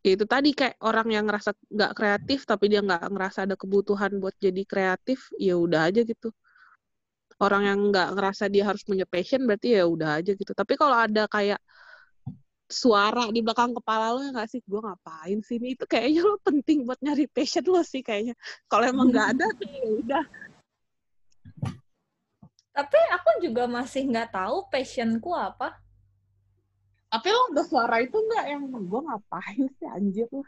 ya itu tadi kayak orang yang ngerasa nggak kreatif tapi dia nggak ngerasa ada kebutuhan buat jadi kreatif ya udah aja gitu orang yang nggak ngerasa dia harus punya passion berarti ya udah aja gitu. Tapi kalau ada kayak suara di belakang kepala lo ya nggak sih? Gue ngapain sih ini? Itu kayaknya lo penting buat nyari passion lo sih kayaknya. Kalau emang nggak ada (laughs) ya udah. Tapi aku juga masih nggak tahu passionku apa. tapi lo udah suara itu nggak yang gue ngapain sih anjir? Lo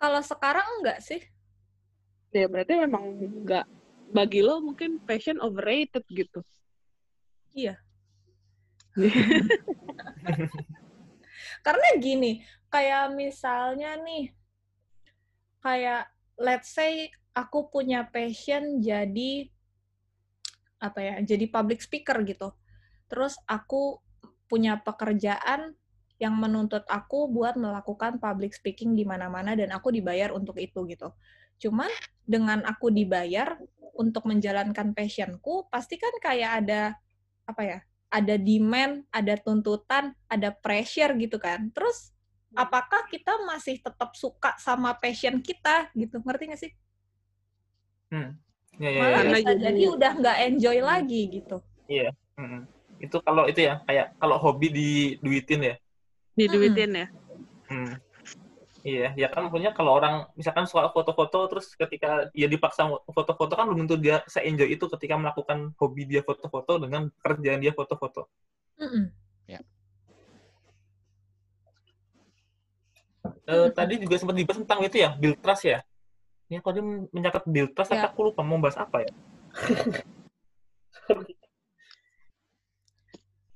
Kalau sekarang enggak sih. ya berarti memang nggak bagi lo mungkin passion overrated gitu Iya. (laughs) Karena gini, kayak misalnya nih, kayak let's say aku punya passion jadi apa ya, jadi public speaker gitu. Terus aku punya pekerjaan yang menuntut aku buat melakukan public speaking di mana-mana dan aku dibayar untuk itu gitu. Cuman dengan aku dibayar untuk menjalankan passionku, pasti kan kayak ada apa ya? Ada demand, ada tuntutan, ada pressure gitu kan. Terus apakah kita masih tetap suka sama passion kita gitu? Ngerti nggak sih? Hmm. Ya, ya, Malah ya, bisa jadi- jadi udah nggak enjoy lagi gitu. Mm-mm. itu kalau itu ya kayak kalau hobi diduitin ya diduitin ya Hmm. Iya, ya kan punya kalau orang misalkan soal foto-foto terus ketika dia dipaksa foto-foto kan belum tentu dia se-enjoy itu ketika melakukan hobi dia foto-foto dengan kerjaan dia foto-foto. Mm-mm. Eh, tadi juga sempat dibahas tentang itu ya, build trust ya. Ini tadi mencatat build trust, tapi Ya. aku lupa mau bahas apa ya. (laughs)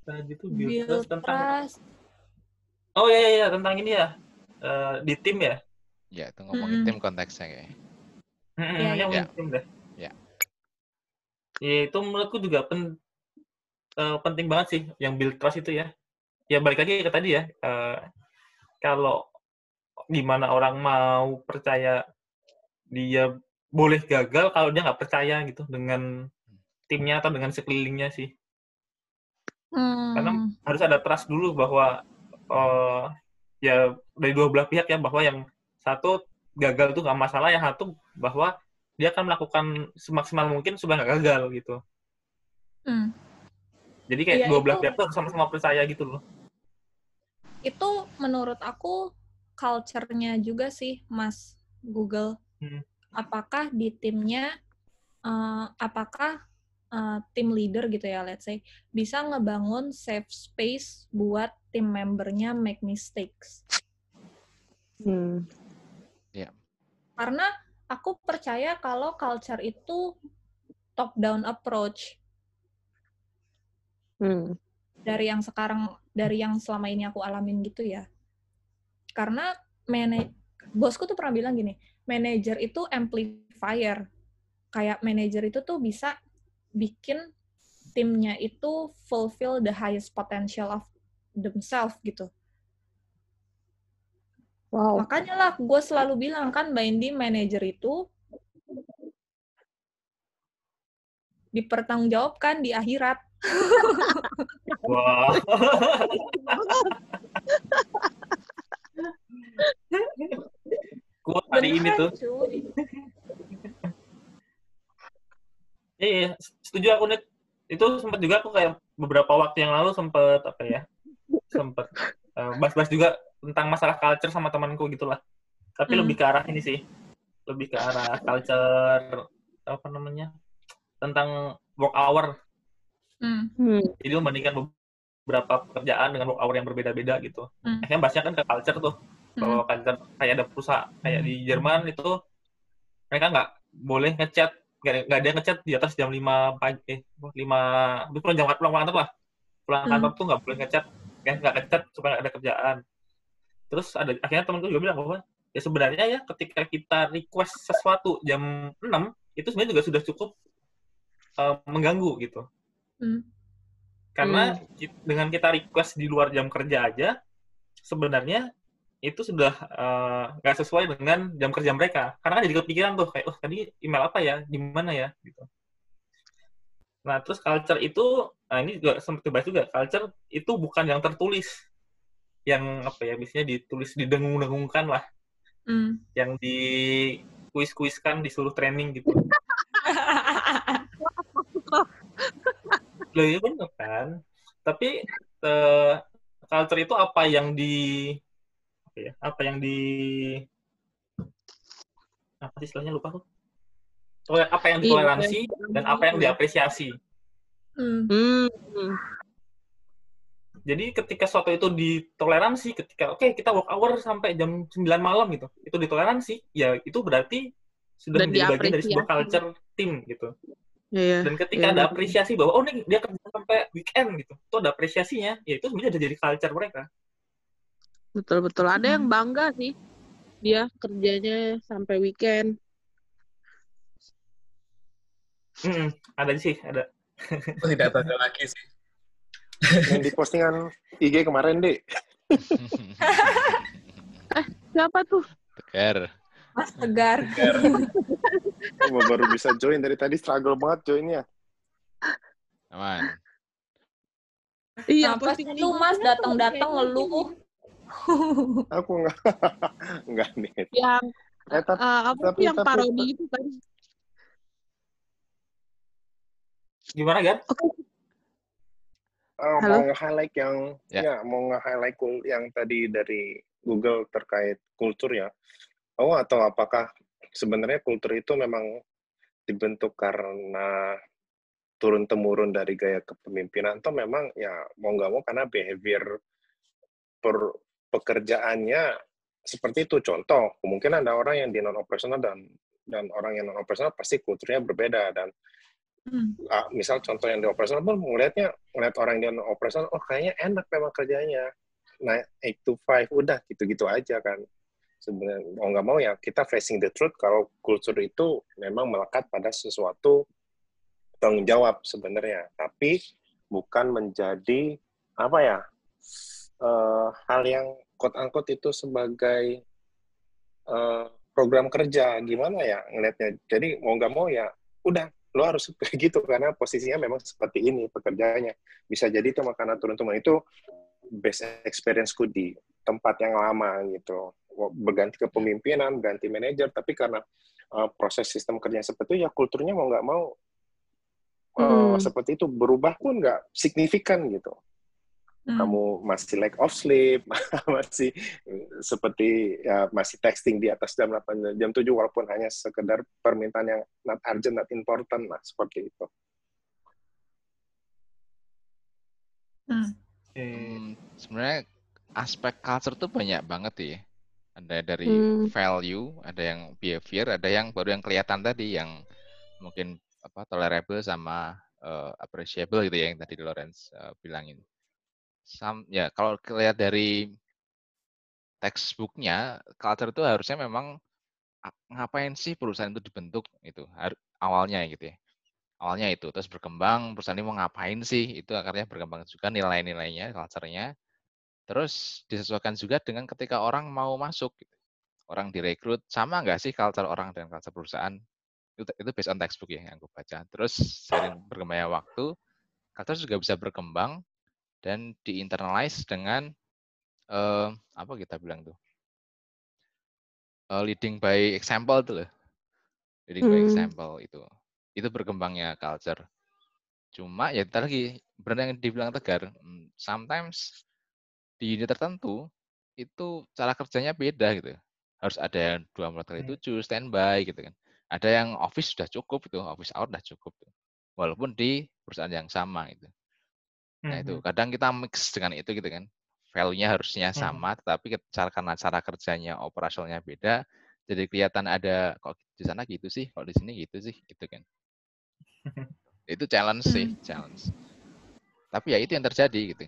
Tadi tuh build, Build trust tentang trust. Oh iya iya iya, tentang ini ya. Eh, di tim ya. Ya, itu ngomongin Mm-mm. tim konteksnya kayak. Mm-mm, Iya, yang iya. tim deh. Iya. Ya, itu menurutku juga pen- eh, penting banget sih yang build trust itu ya. Ya balik lagi ke tadi ya. eh, kalau gimana orang mau percaya dia boleh gagal kalau dia nggak percaya gitu dengan timnya atau dengan sekelilingnya sih. Karena Hmm. harus ada trust dulu bahwa eh, ya dari dua belah pihak ya bahwa yang satu gagal itu nggak masalah, yang satu bahwa dia akan melakukan semaksimal mungkin supaya nggak gagal gitu. Hmm. Jadi kayak Iya, dua belah itu- pihak tuh sama-sama percaya gitu loh. Itu menurut aku culture-nya juga sih, Mas Google. Hmm. Apakah di timnya, eh, apakah eh, tim leader gitu ya, let's say, bisa ngebangun safe space buat tim membernya make mistakes. Hmm. Karena aku percaya kalau culture itu top down approach Hmm. dari yang sekarang dari yang selama ini aku alamin gitu ya. Karena mana bosku tuh pernah bilang gini, manager itu amplifier. Kayak manager itu tuh bisa bikin timnya itu fulfill the highest potential of themselves gitu. Wow. Makanya lah gue selalu bilang kan Bindi manager itu dipertanggungjawabkan di akhirat. (laughs) Wah. (laughs) Kuat hari ini tuh. Iya, iya, setuju aku nih. Itu sempat juga aku kayak beberapa waktu yang lalu sempat apa ya? Sempat eh, bahas-bahas juga tentang masalah culture sama temanku gitulah. Tapi Hmm. lebih ke arah ini sih. Lebih ke arah culture apa namanya? Tentang work hour. Hmm. Hmm. Jadi membandingkan beberapa pekerjaan dengan work hour yang berbeda-beda gitu. Hmm. Akhirnya bahasnya kan ke culture tuh. Bahwa culture kayak ada perusahaan kayak di Jerman itu mereka nggak boleh ngechat nggak ada yang ngechat di atas jam 5 pagi eh 5 habis pulang jam pulang kantor lah pulang Hmm. kantor tuh nggak boleh ngechat kan nggak ngechat supaya ada kerjaan. Terus ada akhirnya temanku juga bilang bahwa ya sebenarnya ya ketika kita request sesuatu jam 6 itu sebenarnya juga sudah cukup eh, mengganggu gitu. Hmm. karena ki- dengan kita request di luar jam kerja aja sebenarnya itu sudah eh, nggak sesuai dengan jam kerja mereka. Karena kan jadi kepikiran tuh kayak oh tadi email apa ya? Gimana ya? Gitu. Nah terus culture itu nah ini juga sempat dibahas juga culture itu bukan yang tertulis yang apa ya biasanya ditulis didengung-dengungkan lah Hmm. yang di kuis-kuiskan disuruh training gitu (laughs) Loh iya bener kan. Tapi eh, culture itu apa yang di apa ya? Apa yang di apa sih istilahnya lupa aku. Tole- Apa yang ditoleransi dan apa yang diapresiasi. Hmm. Hmm. Hmm. Jadi ketika suatu itu ditoleransi, ketika oke kita work hour sampai jam 9 malam gitu, itu ditoleransi, ya itu berarti sudah Dan menjadi bagian dari sebuah culture tim gitu. Iya. Dan ketika Iya, ada apresiasi bahwa oh nih dia kerja sampai weekend gitu, itu ada apresiasinya, ya itu sebenarnya udah jadi culture mereka. Betul betul. Ada yang Hmm. bangga sih. Dia kerjanya sampai weekend. Mm-mm, ada sih, ada. Oh, tidak bangga lagi sih. yang di postingan IG kemarin deh (laughs) Siapa tuh? Tegar. Mas Tegar. (laughs) Gua baru bisa join dari tadi struggle banget joinnya Aman. Iya, postingan lu Mas datang-datang ngeluh? aku nggak (laughs) nggak nih Yang eh, tapi, eh, apa tapi- tuh yang tapi- parodi itu kan? Gimana, Gar? eh, Halo? mau nge-highlight yang Ya. ya mau nge-highlight cool yang tadi dari Google terkait kultur ya. Oh, atau apakah sebenarnya kultur itu memang dibentuk karena turun-temurun dari gaya kepemimpinan atau memang ya mau nggak mau karena behavior per pekerjaannya seperti itu. Contoh, kemungkinan ada orang yang di non operasional dan dan orang yang non operasional pasti kulturnya berbeda dan Hmm. ah, misal contoh yang di operasional pun melihatnya melihat orang yang non operasional oh kayaknya enak memang kerjanya. Nah 8 to 5 udah gitu-gitu aja kan. Sebenarnya mau nggak mau ya kita facing the truth kalau kultur itu memang melekat pada sesuatu tanggung jawab sebenarnya. Tapi bukan menjadi apa ya eh, hal yang quote unquote itu sebagai eh, program kerja. Gimana ya ngelihatnya jadi mau nggak mau ya udah lo harus (laughs) kayak gitu karena posisinya memang seperti ini pekerjaannya. Bisa jadi itu makanan turun-temurun itu best experienceku di tempat yang lama gitu. Berganti kepemimpinan ganti manajer tapi karena uh, proses sistem kerja seperti itu ya kulturnya mau nggak mau uh, Hmm. seperti itu berubah pun nggak signifikan gitu Hmm. kamu masih lack of sleep, (laughs) masih seperti ya, masih texting di atas jam 8 jam 7 walaupun hanya sekedar permintaan yang not urgent, not important lah seperti itu. Hmm. Hmm, sebenarnya aspek culture tuh banyak banget ya. Ada dari Hmm. value, ada yang behavior, ada yang baru yang kelihatan tadi yang mungkin apa tolerable sama eh, appreciable gitu ya yang tadi Lawrence eh, bilangin. Sam, ya kalau lihat dari textbooknya, culture itu harusnya memang a- ngapain sih perusahaan itu dibentuk itu awalnya gitu ya. Awalnya itu terus berkembang perusahaan ini mau ngapain sih itu akhirnya berkembang juga nilai-nilainya, culture-nya. Terus disesuaikan juga dengan ketika orang mau masuk. gitu. Orang direkrut sama nggak sih culture orang dan culture perusahaan? Itu, itu based on textbook ya yang aku baca. Terus seiring berkembangnya waktu, culture juga bisa berkembang dan diinternalize dengan eh, apa kita bilang tuh eh, leading by example tuh loh. Leading by Hmm. example itu. Itu berkembangnya culture. Cuma ya kita lagi benar yang dibilang Tegar, hmm, sometimes di unit tertentu itu cara kerjanya beda gitu. Harus ada yang 24 kali Hmm. 7 standby gitu kan. Ada yang office sudah cukup itu, office hour sudah cukup. Walaupun di perusahaan yang sama gitu. Nah itu Mhm. kadang kita mix dengan itu gitu kan. Value-nya harusnya Mhm. sama, tetapi ke- cara karena cara kerjanya operasionalnya beda, jadi kelihatan ada kok di sana gitu sih, kok di sini gitu sih, gitu kan. (laughs) Itu challenge sih, Hmm. challenge. Tapi ya itu yang terjadi gitu.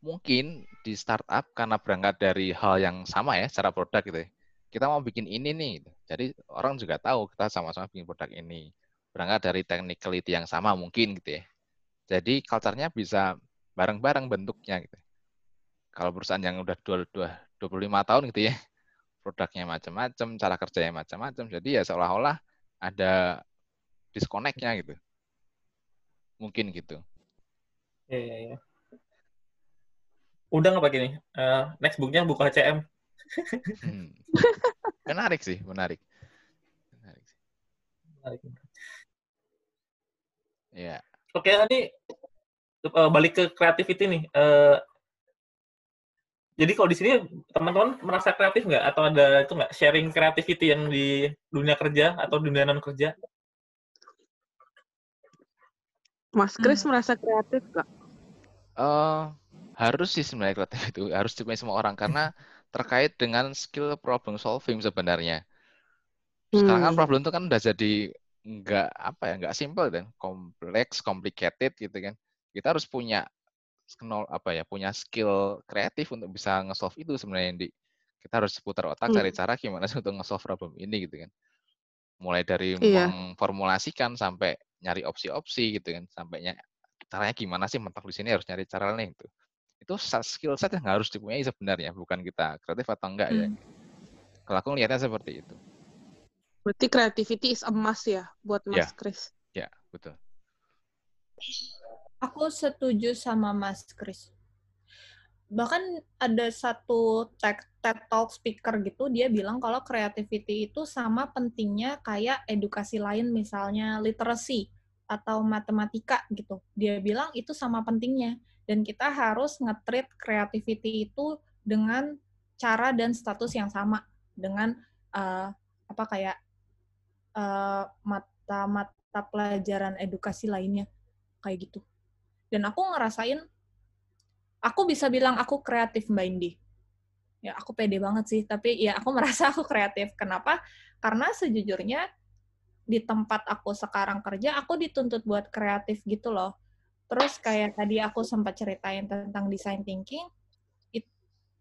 Mungkin di startup karena berangkat dari hal yang sama ya, secara produk gitu ya. Kita mau bikin ini nih, gitu. jadi orang juga tahu kita sama-sama bikin produk ini. Berangkat dari technicality yang sama mungkin gitu ya. Jadi culture-nya bisa bareng-bareng bentuknya gitu. Kalau perusahaan yang udah dua, dua, 25 tahun gitu ya, produknya macam-macam, cara kerjanya macam-macam, jadi ya seolah-olah ada disconnect-nya gitu. Mungkin gitu. Iya, iya, iya. Udah nggak pakai nih? Eh, next booknya buku HCM. Hmm. menarik sih, menarik. Menarik sih. Menarik. Ya. Oke, ini eh, balik ke creativity nih. Eh, jadi kalau di sini teman-teman merasa kreatif nggak? Atau ada itu nggak sharing creativity yang di dunia kerja atau dunia non kerja? Mas Kris merasa kreatif gak? Eh, harus sih sebenarnya kreatif itu harus dipunyai semua orang karena terkait dengan skill problem solving sebenarnya. Sekarang kan Hmm. problem itu kan udah jadi nggak apa ya nggak simple dan kompleks, complicated gitu kan. Kita harus punya kenal apa ya punya skill kreatif untuk bisa nge-solve itu sebenarnya Indi. Kita harus putar otak Hmm. cari cara gimana sih untuk nge-solve problem ini gitu kan. Mulai dari Iya. memformulasikan sampai nyari opsi-opsi gitu kan, sampainya caranya gimana sih mentok di sini harus nyari cara nih itu. Itu sa- skill set yang harus dipunyai sebenarnya, bukan kita kreatif atau enggak ya. Hmm. Kalau aku ngelihatnya seperti itu. Berarti creativity is emas ya buat. Mas Kris. Ya, betul. Aku setuju sama Mas Kris. Bahkan ada satu TED, TED Talk speaker gitu, dia bilang kalau creativity itu sama pentingnya kayak edukasi lain, misalnya literacy atau matematika gitu. Dia bilang itu sama pentingnya. Dan kita harus nge-treat creativity itu dengan cara dan status yang sama dengan uh, apa kayak uh, mata-mata pelajaran edukasi lainnya kayak gitu. Dan aku ngerasain aku bisa bilang aku kreatif Mbak Indi. Ya, aku pede banget sih, tapi ya aku (laughs) merasa aku kreatif. Kenapa? Karena sejujurnya di tempat aku sekarang kerja, aku dituntut buat kreatif gitu loh. Terus kayak tadi aku sempat ceritain tentang design thinking, it,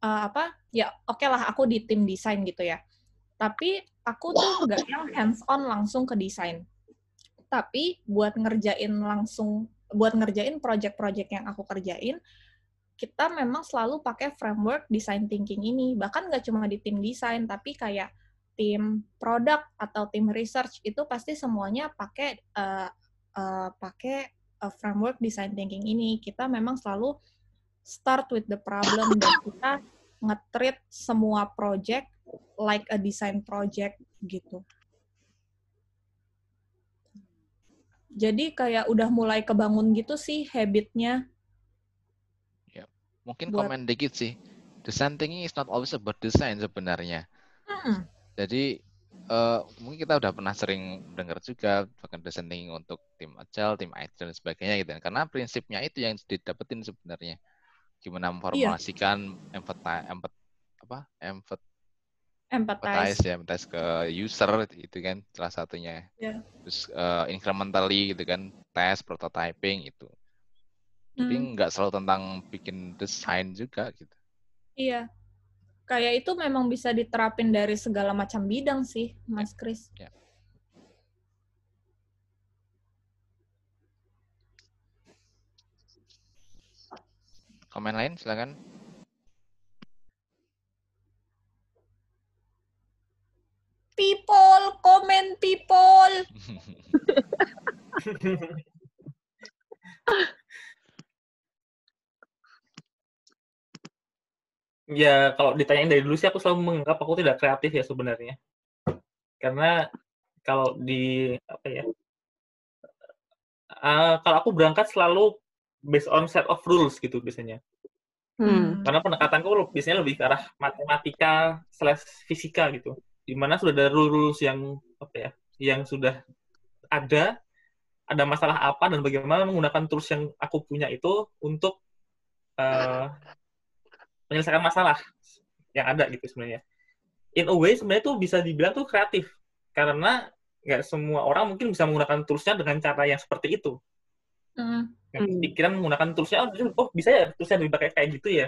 uh, apa? Ya, oke okay lah aku di tim desain gitu ya. Tapi aku tuh nggak yang hands on langsung ke desain. Tapi buat ngerjain langsung, buat ngerjain project-project yang aku kerjain, kita memang selalu pakai framework design thinking ini. Bahkan nggak cuma di tim desain, tapi kayak tim produk atau tim research itu pasti semuanya pakai uh, uh, pakai uh, framework design thinking ini. Kita memang selalu start with the problem dan kita nge-treat semua project like a design project gitu. Jadi kayak udah mulai kebangun gitu sih habitnya Mungkin buat... komen dikit sih. Design thinking is not always about design sebenarnya. Hmm. Jadi uh, mungkin kita udah pernah sering dengar juga bahkan design thinking untuk tim agile, tim IT dan sebagainya gitu. Karena prinsipnya itu yang didapetin sebenarnya. Gimana memformulasikan yeah. empat apa? Empat empathize. ya, empathize ke user itu kan salah satunya. Yeah. Terus uh, incrementally gitu kan, tes, prototyping itu. Jadi hmm. nggak selalu tentang bikin desain juga gitu. Iya. Kayak itu memang bisa diterapin dari segala macam bidang sih, Mas Kris. Ya. Komen lain silakan. People, komen people. Ya, kalau ditanyain dari dulu sih aku selalu menganggap aku tidak kreatif ya sebenarnya. Karena kalau di apa ya? Uh, kalau aku berangkat selalu based on set of rules gitu biasanya. Hmm. Karena pendekatanku biasanya lebih ke arah matematika slash fisika gitu. Di mana sudah ada rules yang apa ya? Yang sudah ada, ada masalah apa dan bagaimana menggunakan tools yang aku punya itu untuk uh, menyelesaikan masalah yang ada gitu sebenarnya. In a way sebenarnya tuh bisa dibilang tuh kreatif karena nggak semua orang mungkin bisa menggunakan toolsnya dengan cara yang seperti itu. Mm. pikiran menggunakan toolsnya, oh, oh bisa ya toolsnya dipakai kayak gitu ya.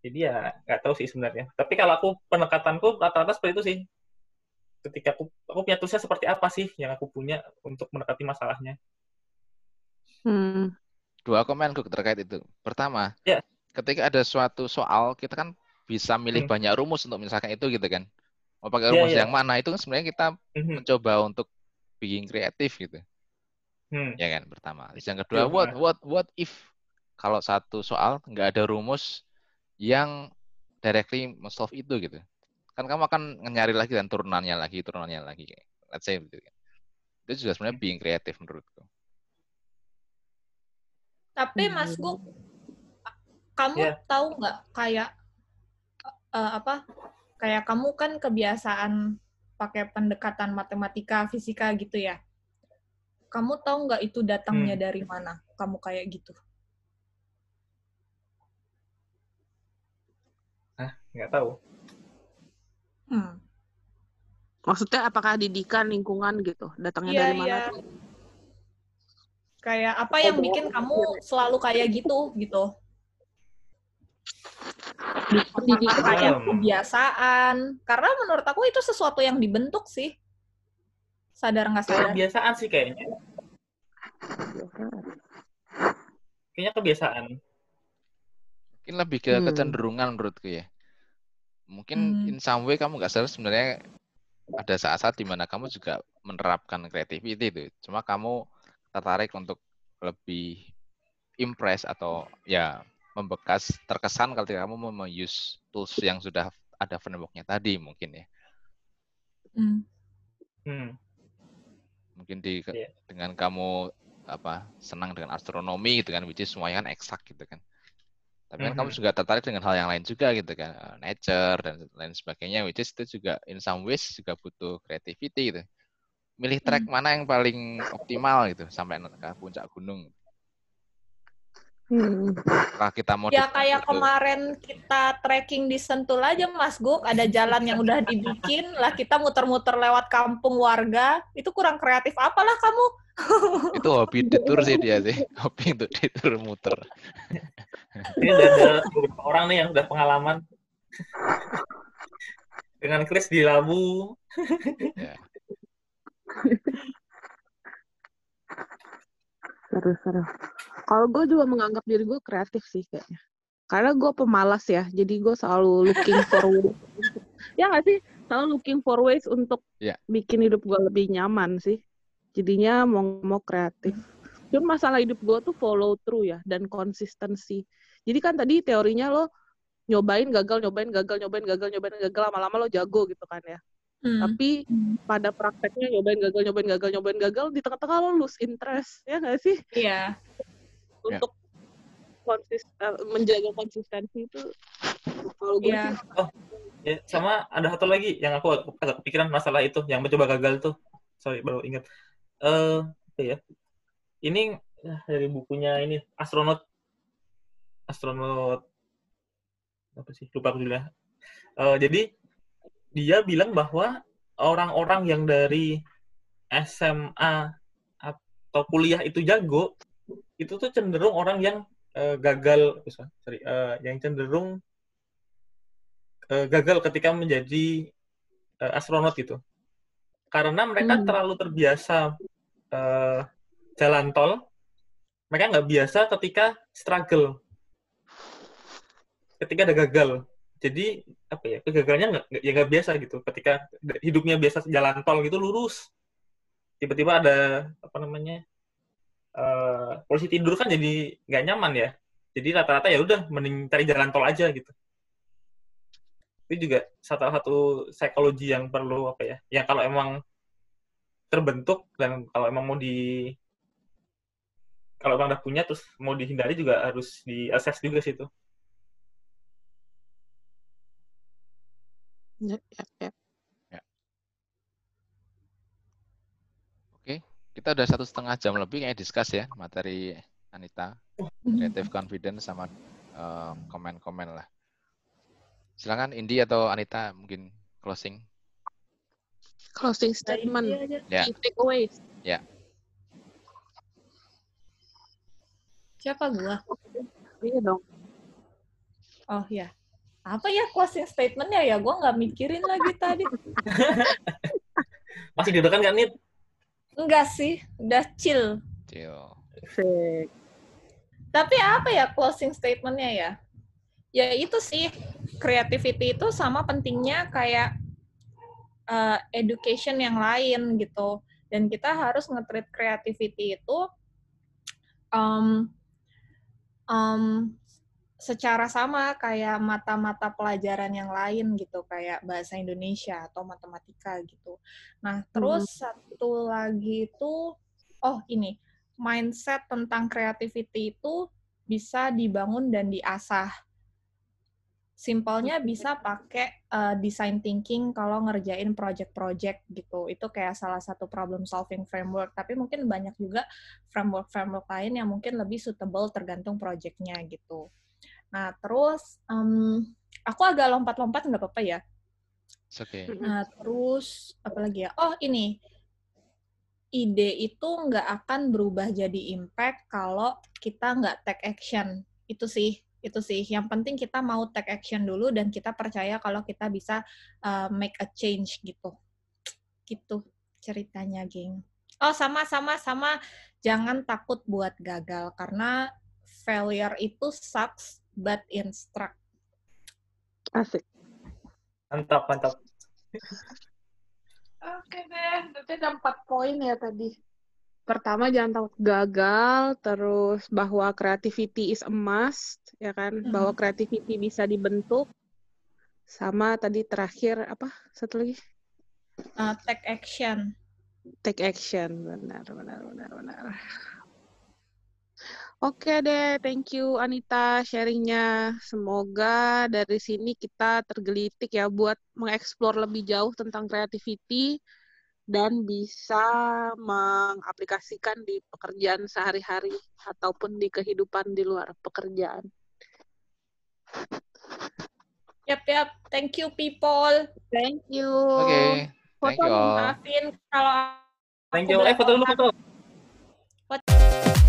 Jadi ya nggak tahu sih sebenarnya. Tapi kalau aku pendekatanku rata-rata seperti itu sih. Ketika aku aku punya toolsnya seperti apa sih yang aku punya untuk mendekati masalahnya. Hmm. Dua komenku terkait itu. Pertama, ya ketika ada suatu soal kita kan bisa milih hmm. banyak rumus untuk misalkan itu gitu kan mau pakai iya, rumus yeah, yeah. yang mana itu kan sebenarnya kita hmm. mencoba untuk being kreatif gitu hmm. ya kan pertama yang kedua yeah, what what what if kalau satu soal nggak ada rumus yang directly solve itu gitu kan kamu akan nyari lagi dan turunannya lagi turunannya lagi kayak let's say gitu kan itu juga sebenarnya hmm. being kreatif menurutku tapi Mas Gu kamu yeah. tahu nggak kayak uh, apa? Kayak kamu kan kebiasaan pakai pendekatan matematika, fisika gitu ya. Kamu tahu nggak itu datangnya hmm. dari mana? Kamu kayak gitu. Nggak tahu. Hmm. Maksudnya apakah didikan lingkungan gitu? Datangnya yeah, dari mana? Yeah. Kayak apa yang bikin kamu selalu kayak gitu gitu? pendidikan kayak kebiasaan karena menurut aku itu sesuatu yang dibentuk sih sadar nggak sadar kebiasaan sih kayaknya kayaknya kebiasaan mungkin lebih ke hmm. kecenderungan menurutku ya mungkin hmm. in some way kamu nggak sadar sebenarnya ada saat-saat di mana kamu juga menerapkan creativity itu cuma kamu tertarik untuk lebih impress atau ya membekas terkesan kalau kamu mau use tools yang sudah ada frameworknya tadi mungkin ya. Hmm. Hmm. Mungkin di yeah. dengan kamu apa senang dengan astronomi gitu kan, which is semuanya kan eksak gitu kan. Tapi kan kamu Mhm. juga tertarik dengan hal yang lain juga gitu kan, eh, nature dan lain sebagainya, which is itu juga in some ways juga butuh creativity gitu. Milih trek mana yang paling optimal gitu sampai ke puncak gunung. Hmm. Apakah kita mau Ya kayak gitu? kemarin kita trekking di Sentul aja Mas Guk, ada jalan yang udah dibikin, lah kita muter-muter lewat kampung warga, itu kurang kreatif apalah kamu? itu hobi (laughs) di tour sih dia sih, hobi untuk di tour muter. Ini ada beberapa orang nih yang udah pengalaman. Dengan Chris di Labu. Ya. Seru, seru. Kalau gue juga menganggap diri gue kreatif sih kayaknya. Karena gue pemalas ya, jadi gue selalu looking for ya nggak sih? Selalu looking for ways untuk Ya. bikin hidup gue lebih nyaman sih. Jadinya mau mau kreatif. Cuma masalah hidup gue tuh follow through ya dan konsistensi. Jadi kan tadi teorinya lo nyobain gagal, nyobain gagal, nyobain gagal, nyobain gagal, lama-lama lo jago gitu kan ya. Hmm. Tapi pada prakteknya nyobain gagal, nyobain gagal, nyobain gagal, di tengah-tengah lo lose interest, ya nggak sih? Iya. Untuk konsis eh, menjaga konsistensi itu kalau gue Iya. sih Ya, sama ada satu lagi yang aku agak kepikiran masalah itu, yang mencoba gagal tuh. Sorry, baru ingat. Eh, apa ya? Ini eh, dari bukunya ini astronot astronot apa sih? Lupa aku judulnya. Eh, jadi dia bilang bahwa orang-orang yang dari SMA atau kuliah itu jago, itu tuh cenderung orang yang eh, gagal, sorry, eh, yang cenderung eh, gagal ketika menjadi eh, astronot gitu. Karena mereka Hmm. terlalu terbiasa eh, jalan tol, mereka nggak biasa ketika struggle, ketika ada gagal. Jadi apa ya kegagalannya nggak- ya nggak biasa gitu. Ketika hidupnya biasa jalan tol gitu lurus, tiba-tiba ada apa namanya eh polisi tidur kan jadi nggak nyaman ya. Jadi rata-rata ya udah mending cari jalan tol aja gitu itu juga satu satu psikologi yang perlu apa ya yang kalau emang terbentuk dan kalau emang mau di kalau emang udah punya terus mau dihindari juga harus di assess juga sih ya, ya, ya. Oke, kita udah satu setengah jam lebih kayak discuss ya materi Anita, creative confidence sama komen-komen lah. Silakan Indi atau Anita mungkin closing. closing Dari statement, dia aja. Ya. key takeaways. Siapa gua? Iya dong. Oh ya. Apa ya closing statementnya ya? Gua nggak mikirin lagi tadi. (laughs) masih deg-degan kan nih Enggak sih, udah chill. Sik. Tapi apa ya closing statementnya ya? Ya itu sih, creativity itu sama pentingnya kayak uh, education yang lain gitu. Dan kita harus nge-treat creativity itu um, um, secara sama kayak mata-mata pelajaran yang lain gitu, kayak bahasa Indonesia atau matematika gitu. Nah, terus satu lagi itu, oh ini, mindset tentang creativity itu bisa dibangun dan diasah. Simpelnya bisa pakai uh, design thinking kalau ngerjain project-project gitu. Itu kayak salah satu problem solving framework. Tapi mungkin banyak juga framework-framework lain yang mungkin lebih suitable tergantung projectnya gitu. Nah, terus um, aku agak lompat-lompat nggak apa-apa ya. It's okay. Nah, terus apa lagi ya? Oh, ini. Ide itu nggak akan berubah jadi impact kalau kita nggak take action. Itu sih, itu sih. Yang penting kita mau take action dulu dan kita percaya kalau kita bisa uh, make a change gitu. Gitu ceritanya, geng. Oh, sama sama sama jangan takut buat gagal karena failure itu sucks but instruct. Asik. mantap mantap (laughs) Oke deh, berarti ada empat poin ya tadi. Pertama jangan takut gagal, terus bahwa creativity is a must, ya kan? Hmm. Bahwa creativity bisa dibentuk. Sama tadi terakhir apa? Satu lagi? Uh, take action. Take action, benar, benar, benar, benar. Oke deh, thank you Anita sharingnya. Semoga dari sini kita tergelitik ya buat mengeksplor lebih jauh tentang creativity dan bisa mengaplikasikan di pekerjaan sehari-hari ataupun di kehidupan di luar pekerjaan. Yap, yap. Thank you, people. Thank you. Oke, thank you all. Maafin kalau Thank aku you. Eh, foto dulu, orang- foto.